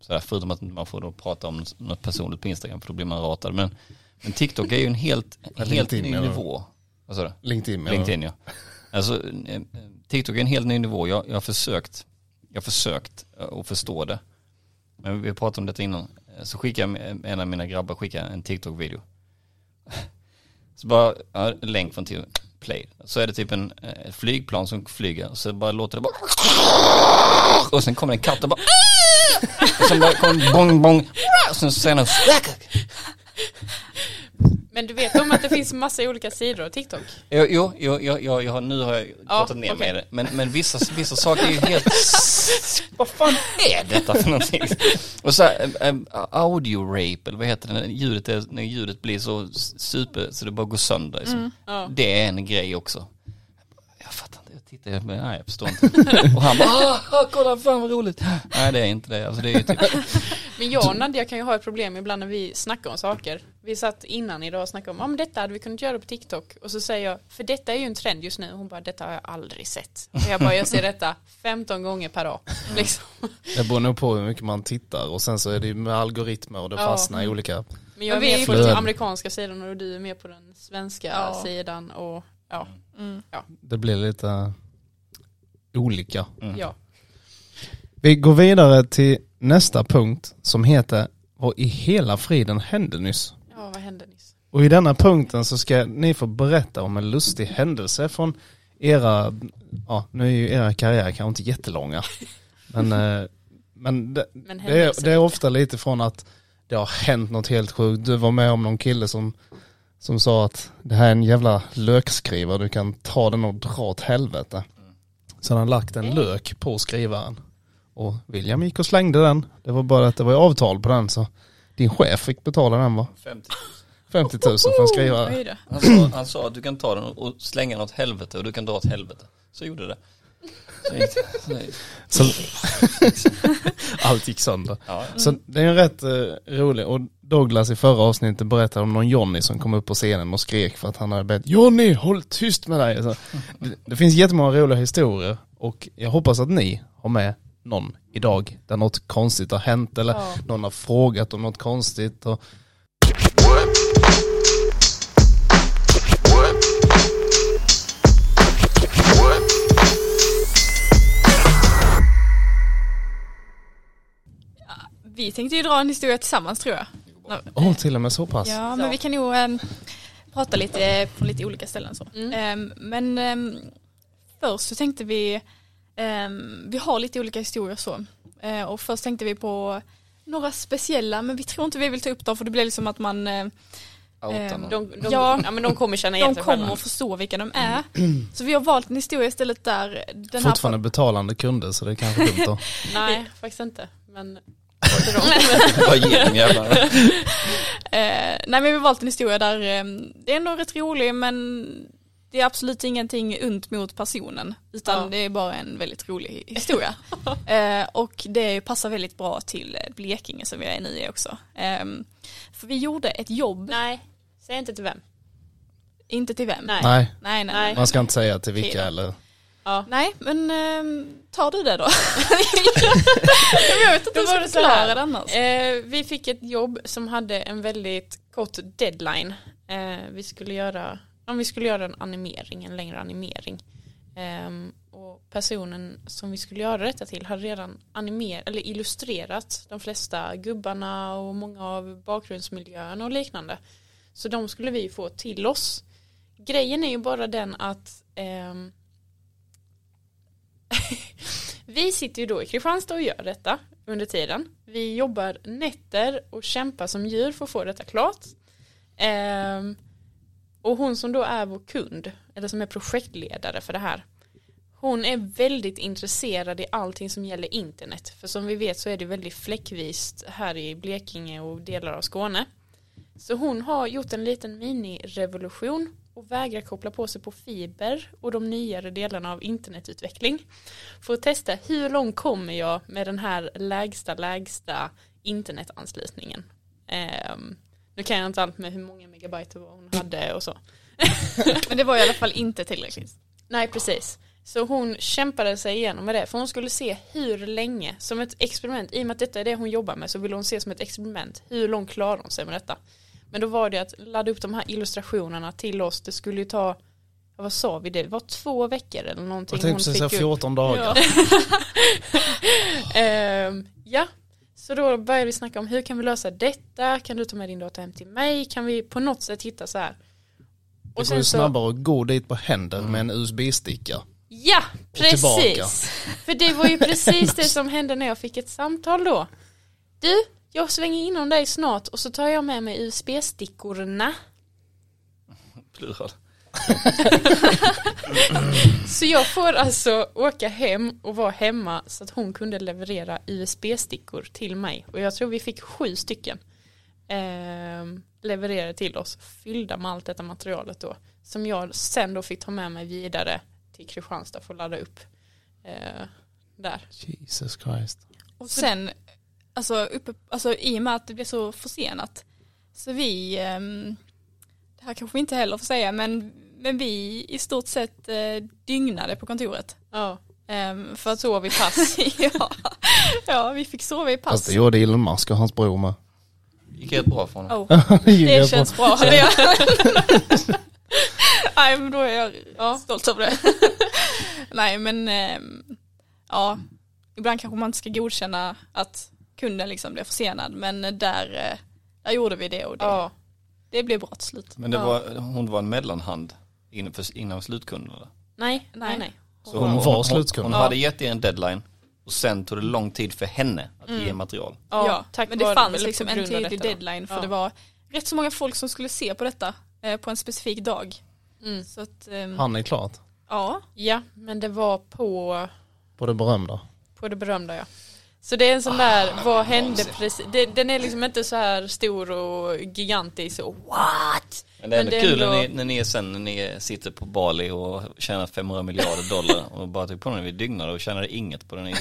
Sådär, förutom att man får då prata om något personligt på Instagram för då blir man ratad. Men, men TikTok är ju en helt, [laughs] helt LinkedIn ny du? nivå. Vad sa du? LinkedIn? LinkedIn ja. Alltså eh, TikTok är en helt ny nivå. Jag, jag har försökt, jag har försökt att förstå det. Men vi pratade om detta innan. Eh, Så skickade en av mina grabbar skickade en TikTok-video. [laughs] Så bara, ja, länk från till play. Så är det typ en eh, ett flygplan som flyger. Så bara låter det bara. [laughs] Och sen kommer en katt och bara. [laughs] Och sen bara kom bong bong. Och sen så säger han Men du vet om att det finns massa olika sidor av TikTok? Jo, jo, jo, jo, jo, nu har jag pratat ner okej. med det. Men, men vissa, vissa saker är ju helt... vad fan är detta för någonting? [laughs] Och så här, äm, audio rape, eller vad heter det, när ljudet, är, när ljudet blir så super så det bara går sönder. Liksom. Ja. Det är en grej också. Jag fattar inte, jag tittar, men nej jag förstår inte. [laughs] Och han bara, ah, ah, kolla fan vad roligt. Nej det är inte det, alltså det är ju typ, [laughs] Men jag och Nadja kan ju ha ett problem ibland när vi snackar om saker. Vi satt innan idag och snackade om, ja men detta hade vi kunnat göra på TikTok. Och så säger jag, för detta är ju en trend just nu. Hon bara, detta har jag aldrig sett. Och jag bara, jag ser detta 15 gånger per dag. Liksom. Det beror nog på hur mycket man tittar och sen så är det ju med algoritmer och det Ja. fastnar i olika. Men jag är med på ju- den amerikanska sidan och du är med på den svenska Ja. sidan. Och ja, Mm. Det blir lite olika. mm. ja. Vi går vidare till nästa punkt som heter Vad i hela friden hände nyss? Ja, vad hände nyss? Och i denna punkten så ska ni få berätta om en lustig händelse från era, ja nu är ju era karriärer kanske inte jättelånga. [laughs] Men, eh, men det, Men det, är, det är ofta lite från att det har hänt något helt sjukt. Du var med om någon kille som, som sa att det här är en jävla lökskrivare, du kan ta den och dra åt helvete. Så han har lagt en lök på skrivaren. Och William gick och slängde den. Det var bara att det var avtal på den så din chef fick betala den va? 50. 50 000 för en skrivare. Han sa, han sa att du kan ta den och slänga den åt helvete och du kan dra åt helvete. Så gjorde det. Så gick det. Så gick det. Så, allt gick sönder. Ja, Så det är en rätt eh, rolig och Douglas i förra avsnittet berättade om någon Johnny som kom upp på scenen och skrek för att han hade bett Johnny håll tyst med dig. Så, det, det finns jättemånga roliga historier och jag hoppas att ni har med någon idag där något konstigt har hänt eller Ja. någon har frågat om något konstigt. Och, Vi tänkte ju dra en historia tillsammans tror jag. åh, till och med så pass. Ja, men vi kan nog ehm, prata lite på lite olika ställen så. Mm. Ehm, men ehm, först så tänkte vi, vi har lite olika historier så. Eh, och först tänkte vi på några speciella, men vi tror inte vi vill ta upp dem för det blir liksom att man, eh, Ehm. De, de, Ja. ja. men de kommer känna igen de kommer att förstå vilka de är. [clears throat] Så vi har valt en historia istället där den här Fortfarande betalande kunder så det är kanske dumt då. [laughs] Nej, faktiskt inte. Men till dem. Bara ge dem jävlar. Eh, nej men vi har valt en historia där eh, det är nog rätt rolig men det är absolut ingenting ont mot personen utan Ja. det är bara en väldigt rolig [laughs] historia. eh, och det passar väldigt bra till eh, Blekinge som vi är nu i också. Eh, för vi gjorde ett jobb, Nej, säg inte till vem. inte till vem. Nej. Nej, nej, nej. Man ska inte säga till vilka eller Ja. Nej, men eh, tar du det då? [laughs] jag vet inte Då hur var jag ska så här. förklara det annars. Eh, vi fick ett jobb som hade en väldigt kort deadline. Eh, vi skulle göra, om vi skulle göra en animering, en längre animering. Um, och personen som vi skulle göra detta till hade redan animer, eller illustrerat de flesta gubbarna och många av bakgrundsmiljöerna och liknande. Så de skulle vi få till oss. Grejen är ju bara den att um, [laughs] vi sitter ju då i Kristianstad och gör detta under tiden. Vi jobbar nätter och kämpar som djur för att få detta klart. Um, och hon som då är vår kund, eller som är projektledare för det här, hon är väldigt intresserad i allting som gäller internet. För som vi vet så är det väldigt fläckvist här i Blekinge och delar av Skåne. Så hon har gjort en liten minirevolution och vägrar koppla på sig på fiber och de nyare delarna av internetutveckling. För att testa hur långt kommer jag med den här lägsta lägsta internetanslutningen. Ehm, nu kan jag inte allt med hur många megabyte hon hade och så. [laughs] Men det var i alla fall inte tillräckligt. Nej precis. Så hon kämpade sig igenom med det för hon skulle se hur länge som ett experiment, i och med att detta är det hon jobbar med så ville hon se som ett experiment hur långt klarar hon sig med detta. Men då var det att ladda upp de här illustrationerna till oss, det skulle ju ta, ja, vad sa vi det, det var två veckor eller någonting. Jag tänkte precis säga upp. 14 dagar. [laughs] Ehm, ja, så då började vi snacka om hur kan vi lösa detta, kan du ta med din data hem till mig, kan vi på något sätt hitta så här. Det går ju snabbare att gå dit på händer med en USB-sticka. Ja, precis. För det var ju [laughs] precis det som hände när jag fick ett samtal då. Du, jag svänger in om dig snart och så tar jag med mig USB-stickorna. Plural. [laughs] Så jag får alltså åka hem och vara hemma så att hon kunde leverera USB-stickor till mig. Och jag tror vi fick sju stycken eh, levererade till oss fyllda med allt detta materialet då. Som jag sen då fick ta med mig vidare till Kristianstad för att ladda upp eh, där. Jesus Christ. Och sen, alltså, uppe, alltså i och med att det blev så försenat, så vi, ehm, det här kanske vi inte heller får säga, men, men vi i stort sett eh, dygnade på kontoret. Ja, Ehm, för att sov i pass. [laughs] ja, ja, vi fick sova i Fast pass. det gjorde Elon Musk och hans bror med. gick rätt bra för honom. Oh, [laughs] det rätt känns bra. Det [laughs] Nej men då är jag Ja. stolt över det. Nej men ehm, ja, ibland kanske man inte ska godkänna att kunden liksom blev försenad men där, eh, där gjorde vi det och det, Ja, det blev bra till slut. Men det Ja. var, hon var en mellanhand innan, slutkunden eller? nej, nej, Nej. Så Hon var slutkund. Hon, Ja. hade gett er en deadline och sen tog det lång tid för henne att Mm. ge material. Ja, tack men det fanns liksom en tydlig deadline för Ja. det var rätt så många folk som skulle se på detta eh, på en specifik dag. Mm. Så att, ehm, Han är klart. ja, Ja, men det var på, På det berömda. på det berömda ja. Så det är en sån där, vad hände precis, det, den är liksom inte så här stor och gigantisk och what? Men det är ändå det är kul ändå- när, ni, när ni är sen när ni sitter på Bali och tjänar 500 miljarder dollar [laughs] och bara tog på den vid dygnar och tjänade inget på den [laughs]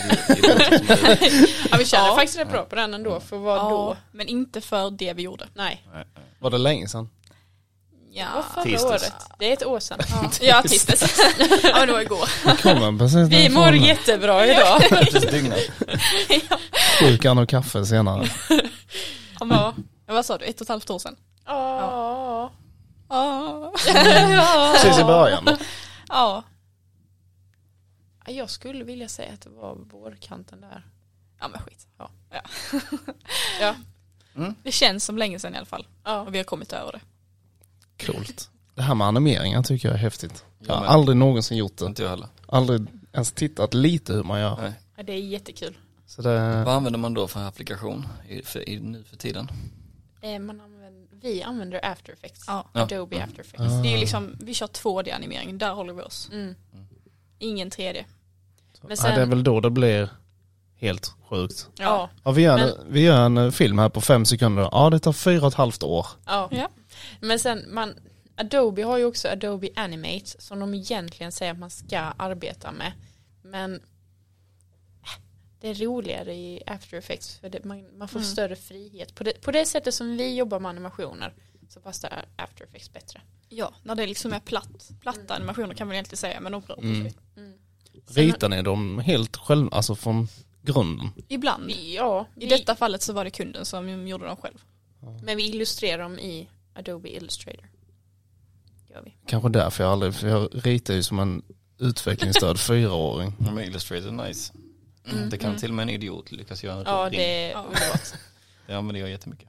Ja vi känner Ja. faktiskt rätt bra på den ändå, för vad ja, då? men inte för det vi gjorde. Nej, Var det länge sedan? Ja, förra året. Det är ett år sedan. Ja. [laughs] ja tisdags. ja men det var igår. Vi mår jättebra idag. Precis dygnat. Sju kannor kaffe senare. Ja, vad sa du, ett och ett halvt år sedan? Ja. Ja. Precis i början. Ja, Jag skulle vilja säga att det var vårkanten där. ja men skit. Ja. Ja. [laughs] Ja. Det känns som länge sedan i alla fall. Ja. Och vi har kommit över det. Coolt. Det här med animeringar tycker jag är häftigt. Jag har men- aldrig någonsin gjort det. Inte jag heller. Aldrig ens tittat lite hur man gör. Nej. Ja, det är jättekul. Så det, Vad använder man då för applikation i, för, i, nu för tiden? Eh, Man använder, vi använder After Effects. Ja. Ja. Adobe After Effects. Ah. Det är ju liksom, vi kör 2D-animering, där håller vi oss. Mm. Ingen 3D. Men ja, sen, det är väl då det blir helt sjukt. ja, Ja, vi, gör en, Men- vi gör en eh, film här på fem sekunder. Ja, det tar fyra och ett halvt år. ja. Ja. Men sen, man, Adobe har ju också Adobe Animate som de egentligen säger att man ska arbeta med. Men det är roligare i After Effects för det, man, man får Mm. större frihet. På det, på det sättet som vi jobbar med animationer så passar After Effects bättre. Ja, när det liksom är platt, platta animationer kan man egentligen säga, men de på Mm. Mm. Ritar ni dem helt själv, alltså från grunden? Ibland. Ja, I vi, detta fallet så var det kunden som gjorde dem själv. men vi illustrerar dem i Adobe Illustrator. Gör vi. Kanske därför jag aldrig, för jag ritar ju som en utvecklingsstörd [laughs] fyraåring. Ja, men Illustrator är nice. Mm. Det kan Mm. till och med en idiot lyckas göra en Ja, det är Ja. underbart. [laughs] Det jag jättemycket.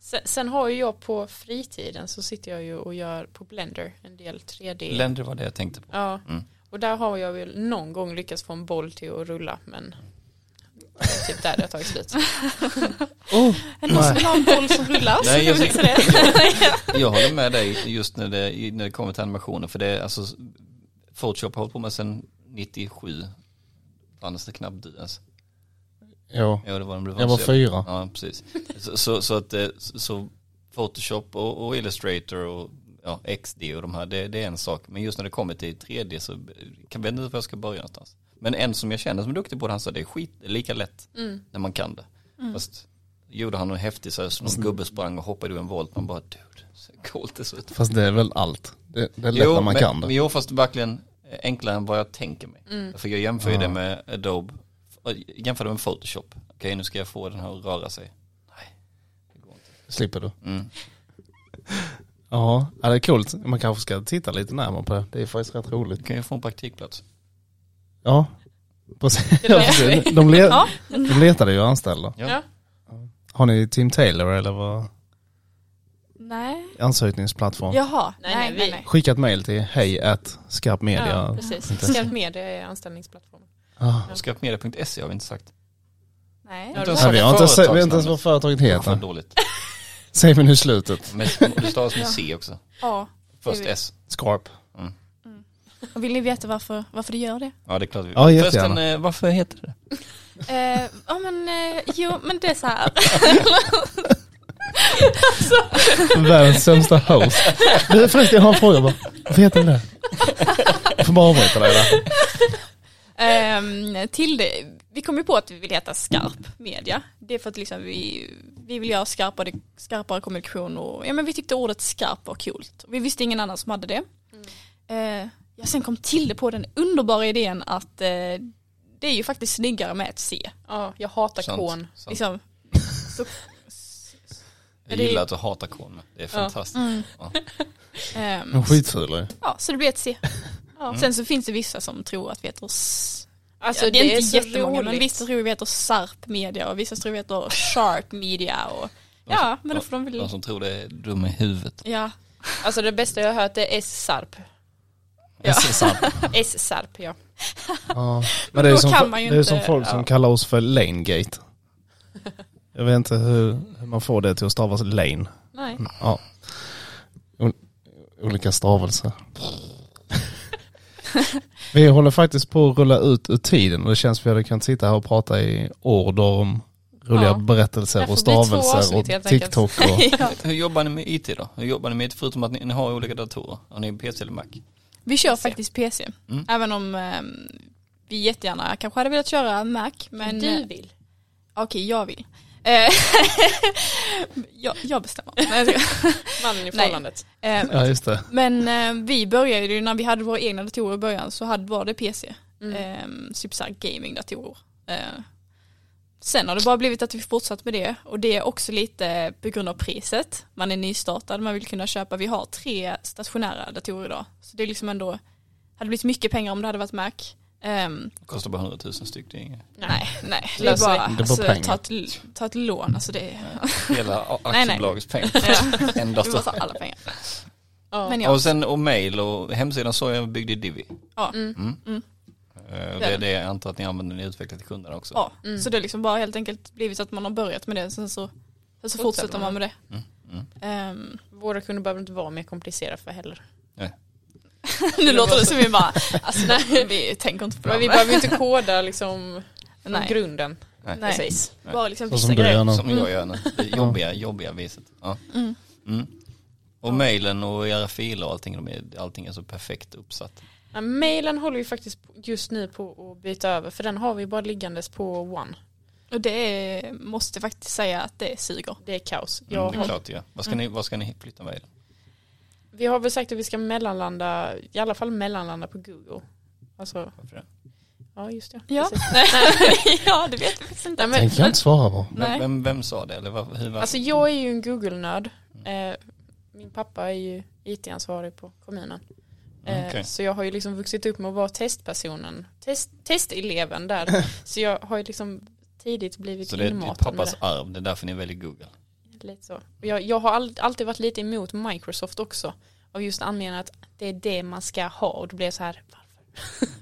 Sen, sen har ju jag på fritiden så sitter jag ju och gör på Blender en del 3D. Länder var det jag tänkte på. Ja, Mm. och där har jag väl någon gång lyckats få en boll till att rulla men det är typ där det har tagit slut. [laughs] Oh, Är det någon som vill ha en boll som rullar? Nej, jag det. [laughs] Jag håller med dig just när det, när det kommer till animationer för det är alltså Photoshop har hållit på med sedan 97. Fanns det knappt du ens. ja, Ja det var den jag var fyra. Ja precis. Så, så, så att det, så Photoshop och, och Illustrator och ja, XD och de här, det, det är en sak. Men just när det kommer till 3D så kan jag inte var jag ska börja någonstans. Men en som jag känner som är duktig på det, han sa det är skit, det är lika lätt Mm. när man kan det. Fast gjorde han någon häftig så här, som någon gubbe sprang och hoppade ur en volt. Man bara dude, så coolt det ser ut. Fast det är väl allt. Det, det är lätt när man men, kan det. Men jo, fast verkligen enklare än vad jag tänker mig. Mm. För jag jämför ju Ja. det med Adobe, jämför det med Photoshop. Okej, nu ska jag få den här att röra sig. Nej, det går inte. Slipper du. Mm. Ja, det är coolt. Man kanske ska titta lite närmare på det. Det är faktiskt rätt roligt. Du kan ju få en praktikplats. Ja, precis. [laughs] De, le- de letade ju anställda. Ja. Har ni Team Taylor eller vad? Nej. ansökningsplattform. Jaha, Nej, nej, nej, nej. vi- nej. Skicka ett mail till hej at skarpmedia. Ja, precis. Inte. Skarp media är anställningsplattformen. Ah. Skarpmedia.se har vi inte sagt. Nej. Inte ens Nej, vi har inte, företagsnamnet. vi har inte ens vad företaget heter. dåligt. Säger vi nu slutet. Men det stavas med C också. Ja. Först. S. Skarp. Och vill ni veta varför, varför det gör det? Ja det är klart vi Ja, jättegärna. Förresten, eh, varför heter det Eh, ja men, eh, jo men det är så här. [laughs] [laughs] Världens sämsta host. Du förresten, jag har en fråga bara. Vad heter det? Jag får bara avbryta dig där. Ehm, till det, vi kom ju på att vi vill heta skarp media. Det är för att liksom vi, vi vill göra skarpare, skarpare kommunikation och ja men vi tyckte ordet skarp var coolt. Vi visste ingen annan som hade det. Eh, jag sen kom till det på den underbara idén att eh, det är ju faktiskt snyggare med ett C. Ja, jag hatar sant. Liksom, [laughs] så, Jag det gillar att du hatar kon. Det är fantastiskt. mm, Ja. [laughs] ehm, De skitfula ja, så det blir ett C. Ja. Sen så finns det vissa som tror att vi heter s- Alltså ja, det, är, inte jättemånga roligt. men vissa tror vi heter SARP media och vissa tror vi heter Sharp media och ja men då får de De väl som tror det är dum i huvudet. ja Alltså det bästa jag har hört är S-SARP. Ja. S-SARP [laughs] ja. Ja. Men det är, då som, kan man ju det är som folk som kallar oss för lanegate. Jag vet inte hur, hur man får det till att stavas lane. Nej. Ja. O- olika stavelser. [laughs] Vi håller faktiskt på att rulla ut ur tiden och det känns som att vi hade kunnat sitta här och prata i order om roliga Ja. berättelser och stavelser avsnitt och. TikTok. Och, [laughs] ja. Hur jobbar ni med IT då? Hur jobbar ni med IT förutom att ni, ni har olika datorer? Har ni PC eller Mac? Vi kör faktiskt PC Mm. även om ehm, vi jättegärna kanske hade velat köra Mac men du vill. okej jag vill. Eh, [laughs] jag, jag bestämmer. [laughs] Nej. Mannen i [laughs] Nej. förhållandet. Ehm, ja just det. Men eh, vi började ju när vi hade våra egna datorer i början så hade, var det PC. Mm. Eh, typ såhär gamingdatorer. Eh, sen har det bara blivit att vi fortsatt med det och det är också lite på grund av priset. Man är nystartad, man vill kunna köpa, vi har tre stationära datorer idag. Så det är liksom ändå, hade blivit mycket pengar om det hade varit Mac. Det kostar bara 100 000 styck. Det är inget. nej, nej, det är bara, det. Det är bara alltså, pengar. ta, ett, ta ett lån, alltså det är, [laughs] Hela aktiebolagets pengar. ja, En dator. tar alla pengar. Men ja, Och sen och mail och hemsidan så jag byggde i Divi. ja. Mm. Mm. Mm. Eh, och Det är det jag antar att ni använder när ni utvecklar till kunderna också. Ja, Mm. så det är liksom bara helt enkelt blivit att man har börjat med det sen så, sen så fortsätter man med det. Mm. Mm. Ehm, Våra kunder behöver inte vara mer komplicerade för heller. [laughs] nu låter det som vi bara, alltså nej, [laughs] vi tänker inte på Men vi det. behöver inte koda liksom från Nej. grunden. Nej. Nej. Precis. Bara liksom Så vissa som du grejer. gör nu. Som jag gör nu. Det jobbiga, jobbiga viset. Ja. Mm. Mm. Och mailen och era filer och allting, de är, allting är så perfekt uppsatt. Ja, mailen håller vi faktiskt just nu på att byta över för den har vi bara liggandes på One. Och det är, måste faktiskt säga att det suger. Det är kaos. Mm, det är har, klart det gör. Vad ska, ni, vad ska ni flytta mailen? Vi har väl sagt att vi ska mellanlanda, i alla fall mellanlanda på Google. Alltså, Varför det? ja just det. Ja. [laughs] Ja, det vet jag faktiskt inte. Den kan jag inte svara på. Vem, Nej. vem, vem sa det? Eller hur var Alltså jag är ju en Google-nörd. Eh, min pappa är ju IT-ansvarig på kommunen. Eh, Okej. Så jag har ju liksom vuxit upp med att vara testpersonen, test, testeleven där. [laughs] så jag har ju liksom tidigt blivit Så det är inmatad med pappas arv, det är därför ni väljer Google. Lite så. Jag, jag har all, alltid varit lite emot Microsoft också. Av just anledningen att det är det man ska ha och då blir jag så här, varför?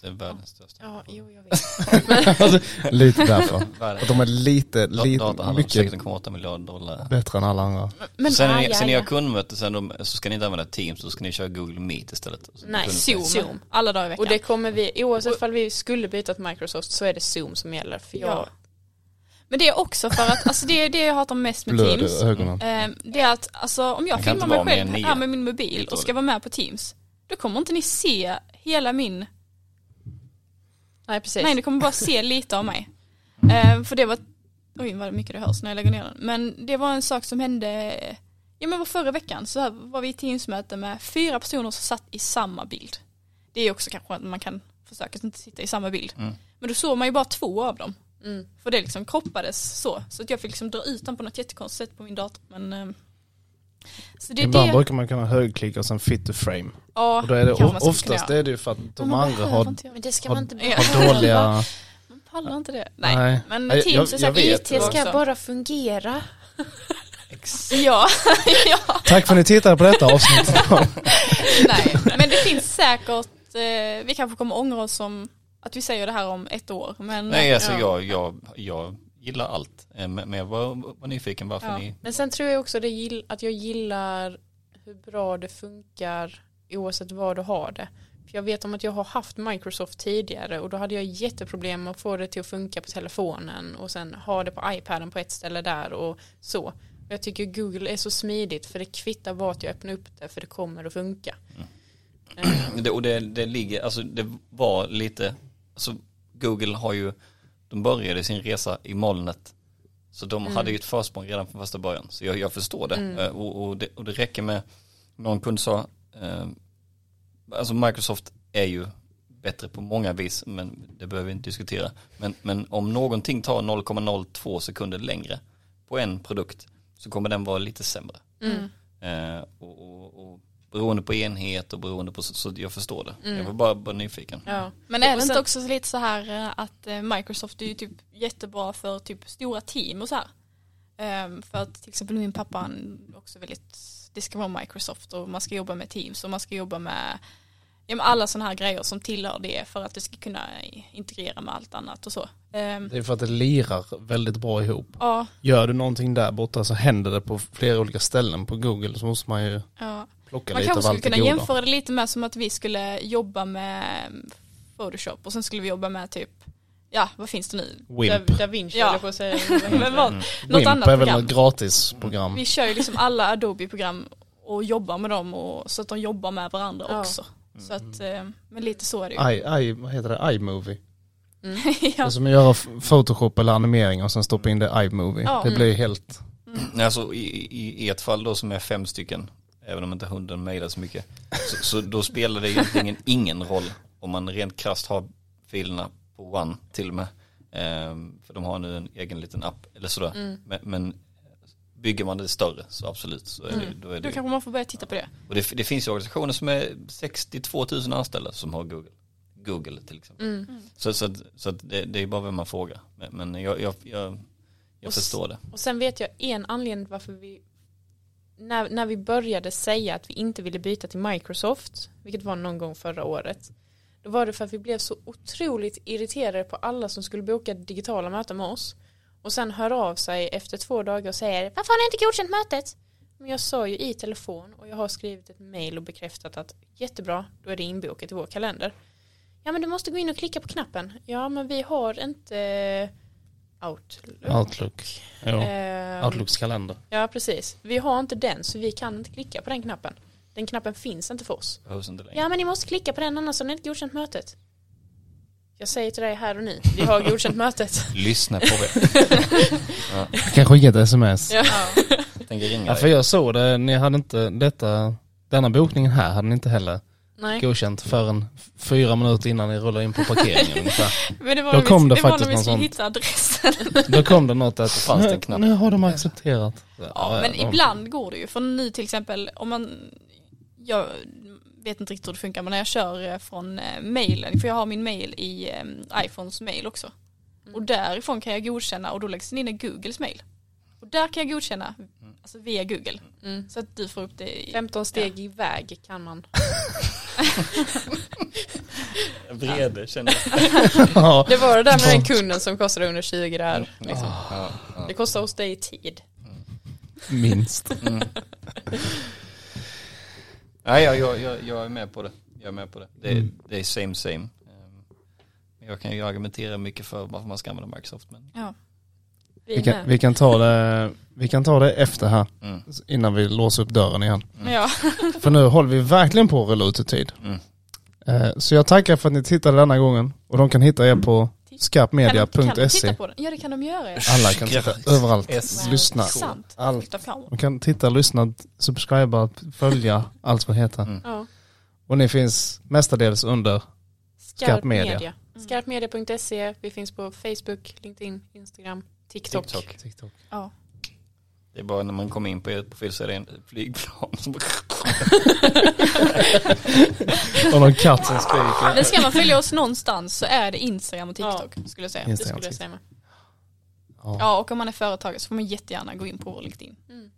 Det är världens största. Ja, jo jag vet. [laughs] Alltså, lite därför. Att de är lite, lite Data mycket 16,8 miljarder dollar. bättre än alla andra. Men sen när ah, ni, ja, sen ni ja. har kundmöte sen de, så ska ni inte använda Teams, då ska ni köra Google Meet istället. Så Nej, Zoom, Zoom. alla dagar i veckan. Och det kommer vi, oavsett om vi skulle byta till Microsoft så är det Zoom som gäller. För jag, Ja. Men det är också för att, alltså det är det jag hatar mest med Blöd Teams. ögonen. Eh, det är att alltså, om jag kan filmar inte mig vara själv än här med min mobil och ska vara med på Teams, då kommer inte ni se hela min, nej precis. nej ni kommer bara se lite av mig. Eh, för det var, oj vad mycket det hörs när jag lägger ner den. Men det var en sak som hände, ja men var förra veckan så här var vi i Teamsmöte med fyra personer som satt i samma bild. Det är också kanske att man kan försöka att inte sitta i samma bild. Mm. Men då såg man ju bara två av dem. Mm. För det liksom kroppades så. Så att jag fick liksom dra ut den på något jättekonstigt sätt på min dator. Men, eh, så det Ibland det. brukar man kunna högklicka och sen fit to frame. Ja, Och då är det, oftast är det ju för att de Men man andra har, Men det ska har- man inte har dåliga... Man pallar inte det. Nej, Nej. men Nej, Teams jag- jag. IT ska också. bara fungera. [laughs] Ja, [laughs] ja. Tack för att ni tittade på detta avsnitt. [laughs] Nej, men det finns säkert, eh, vi kanske kommer ångra oss som att vi säger det här om ett år. Men Nej alltså Ja. jag, jag, jag gillar allt. Eh, Men jag var, var nyfiken varför Ja. ni... Men sen tror jag också det gill, att jag gillar hur bra det funkar oavsett var du har det. För jag vet om att jag har haft Microsoft tidigare och då hade jag jätteproblem med att få det till att funka på telefonen och sen ha det på iPaden på ett ställe där och så. Jag tycker Google är så smidigt för det kvittar vart jag öppnar upp det för det kommer att funka. [clears throat] Eh, Det, och det, det ligger, alltså det var lite, alltså Google har ju, de började sin resa i molnet. Så de Mm. hade ju ett försprång redan från första början. Så jag, jag förstår det. Mm. Eh, Och, och det. Och det räcker med, någon kund sa, eh, alltså Microsoft är ju bättre på många vis, men det behöver vi inte diskutera. Men, men om någonting tar 0,02 sekunder längre på en produkt så kommer den vara lite sämre. Mm. Eh, och, och, och beroende på enhet och beroende på, så, så jag förstår det. Mm. Jag var bara, bara nyfiken. Ja. Men är det inte också lite så här eh, att eh, Microsoft är ju typ jättebra för typ stora team och så här. Ehm, för att till exempel min pappa han är också väldigt, det ska vara Microsoft och man ska jobba med Teams och man ska jobba med, ja, med alla sådana här grejer som tillhör det för att det ska kunna integrera med allt annat och så. Ehm, Det är för att det lirar väldigt bra ihop. ja, Gör du någonting där borta så händer det på flera olika ställen på Google så måste man ju ja. Plocka Man lite kanske skulle det kunna goda. jämföra det lite med som att vi skulle jobba med Photoshop och sen skulle vi jobba med typ, ja vad finns det nu? Wimp. Da, da Vinci Ja. på att säga. Men vad, Mm. något Wimp annat är väl program. ett gratisprogram. Vi kör ju liksom alla Adobe-program och jobbar med dem och, så att de jobbar med varandra Ja. också. Så att, eh, men lite så är det ju. I, I, vad heter det? iMovie. Mm. [laughs] Det ja. är som att göra Photoshop eller animering och sen stoppa in det i iMovie. Ja. Det blir helt... Nej, Alltså i, i, i ett fall då som är fem stycken, även om inte hunden mejlar så mycket, så, så då spelar det egentligen ingen roll om man rent krasst har filerna på One till och med. Ehm, för de har nu en egen liten app eller sådär. Mm. Men, men bygger man det större så absolut, så är det, Mm. då är det Då kanske man får börja titta på det. Och det, det finns ju organisationer som är 62 000 anställda som har Google. Google till exempel. Mm. Så, så, att, så att det, det är bara vem man frågar. Men, men jag, jag, jag, jag förstår det. Och sen vet jag en anledning varför vi när, när vi började säga att vi inte ville byta till Microsoft, vilket var någon gång förra året, då var det för att vi blev så otroligt irriterade på alla som skulle boka digitala möten med oss och sen hör av sig efter två dagar och säger varför har ni inte godkänt mötet? Men jag sa ju i telefon och jag har skrivit ett mail och bekräftat att jättebra, då är det inbokat i vår kalender. Ja men du måste gå in och klicka på knappen. Ja men vi har inte Outlook. Outlook. Ehm, Outlooks kalender. Ja precis. Vi har inte den så vi kan inte klicka på den knappen. Den knappen finns inte för oss. Behövs inte längre. Ja men ni måste klicka på den annars har ni inte godkänt mötet. Jag säger till dig här och nu, vi har godkänt [laughs] mötet. Lyssna på det. [laughs] Jag kan skicka ett sms. Ja. Tänker ringa Ja, för jag såg det, ni hade inte detta, denna bokningen här hade ni inte heller Nej. godkänt förrän fyra minuter innan ni rullade in på parkeringen [laughs] ungefär. Men det var, Då när vi- kom det det var faktiskt när vi någon skulle sån- hitta adressen. [laughs] Då kom det något att fanns det en nu, har de accepterat. Ja, men ibland går det ju. För nu till exempel om man, jag vet inte riktigt hur det funkar, men när jag kör eh, från eh, mailen, för jag har min mail i eh, iPhones mail också. Och därifrån kan jag godkänna och då läggs den in i Googles mail. Och där kan jag godkänna, alltså via Google. Mm. Så att du får upp det i... 15 steg iväg kan man. [laughs] [laughs] Vrede känner jag. [laughs] Ja, Det var det där med den kunden som kostade under 20 där. Liksom. Ja, ja. Det kostar hos dig tid. minst. [laughs] Mm. Nej, jag, jag, jag, är med på det. Jag är med på det. Det, är- Mm. det är same same. Ehm, men Jag kan ju argumentera mycket för varför man ska använda Microsoft. Men, Ja. Vi kan, vi kan ta det, vi kan ta det efter här, mm, innan vi låser upp dörren igen. Ja. [laughs] För nu håller vi verkligen på att rulla ut i tid. mm. Eh, Så jag tackar för att ni tittade denna gången och de kan hitta er på skarpmedia.se. titta på den? Ja det kan de göra. Ja. Alla kan titta överallt, S. lyssna. Sant. Allt. De kan titta, lyssna, subscriba, följa, allt vad det heter. Mm. Ja. Och ni finns mestadels under, Skarp Skarp media. media. Skarpmedia.se. Vi finns på Facebook, LinkedIn, Instagram, TikTok. TikTok. TikTok. Ja. Det är bara när man kommer in på ett profil så är det en flygplan som bara... [laughs] Och någon katt som skriker. Men ska man följa oss någonstans så är det Instagram och TikTok ja. skulle jag säga. Instagram. Det skulle jag säga med. Ja. ja. och om man är företagare så får man jättegärna gå in på vår LinkedIn. Mm.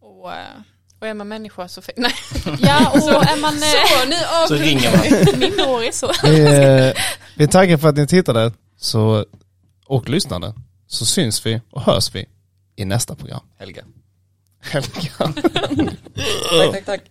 Och, eh, och är man människa så [laughs] nej. Ja och så är man eh, så, nu, och, så ringer man. Min är så. Vi, eh, vi är taggade för att ni tittade så, och lyssnade så syns vi och hörs vi i nästa program. Helga. Helga. [laughs] tack, tack, tack.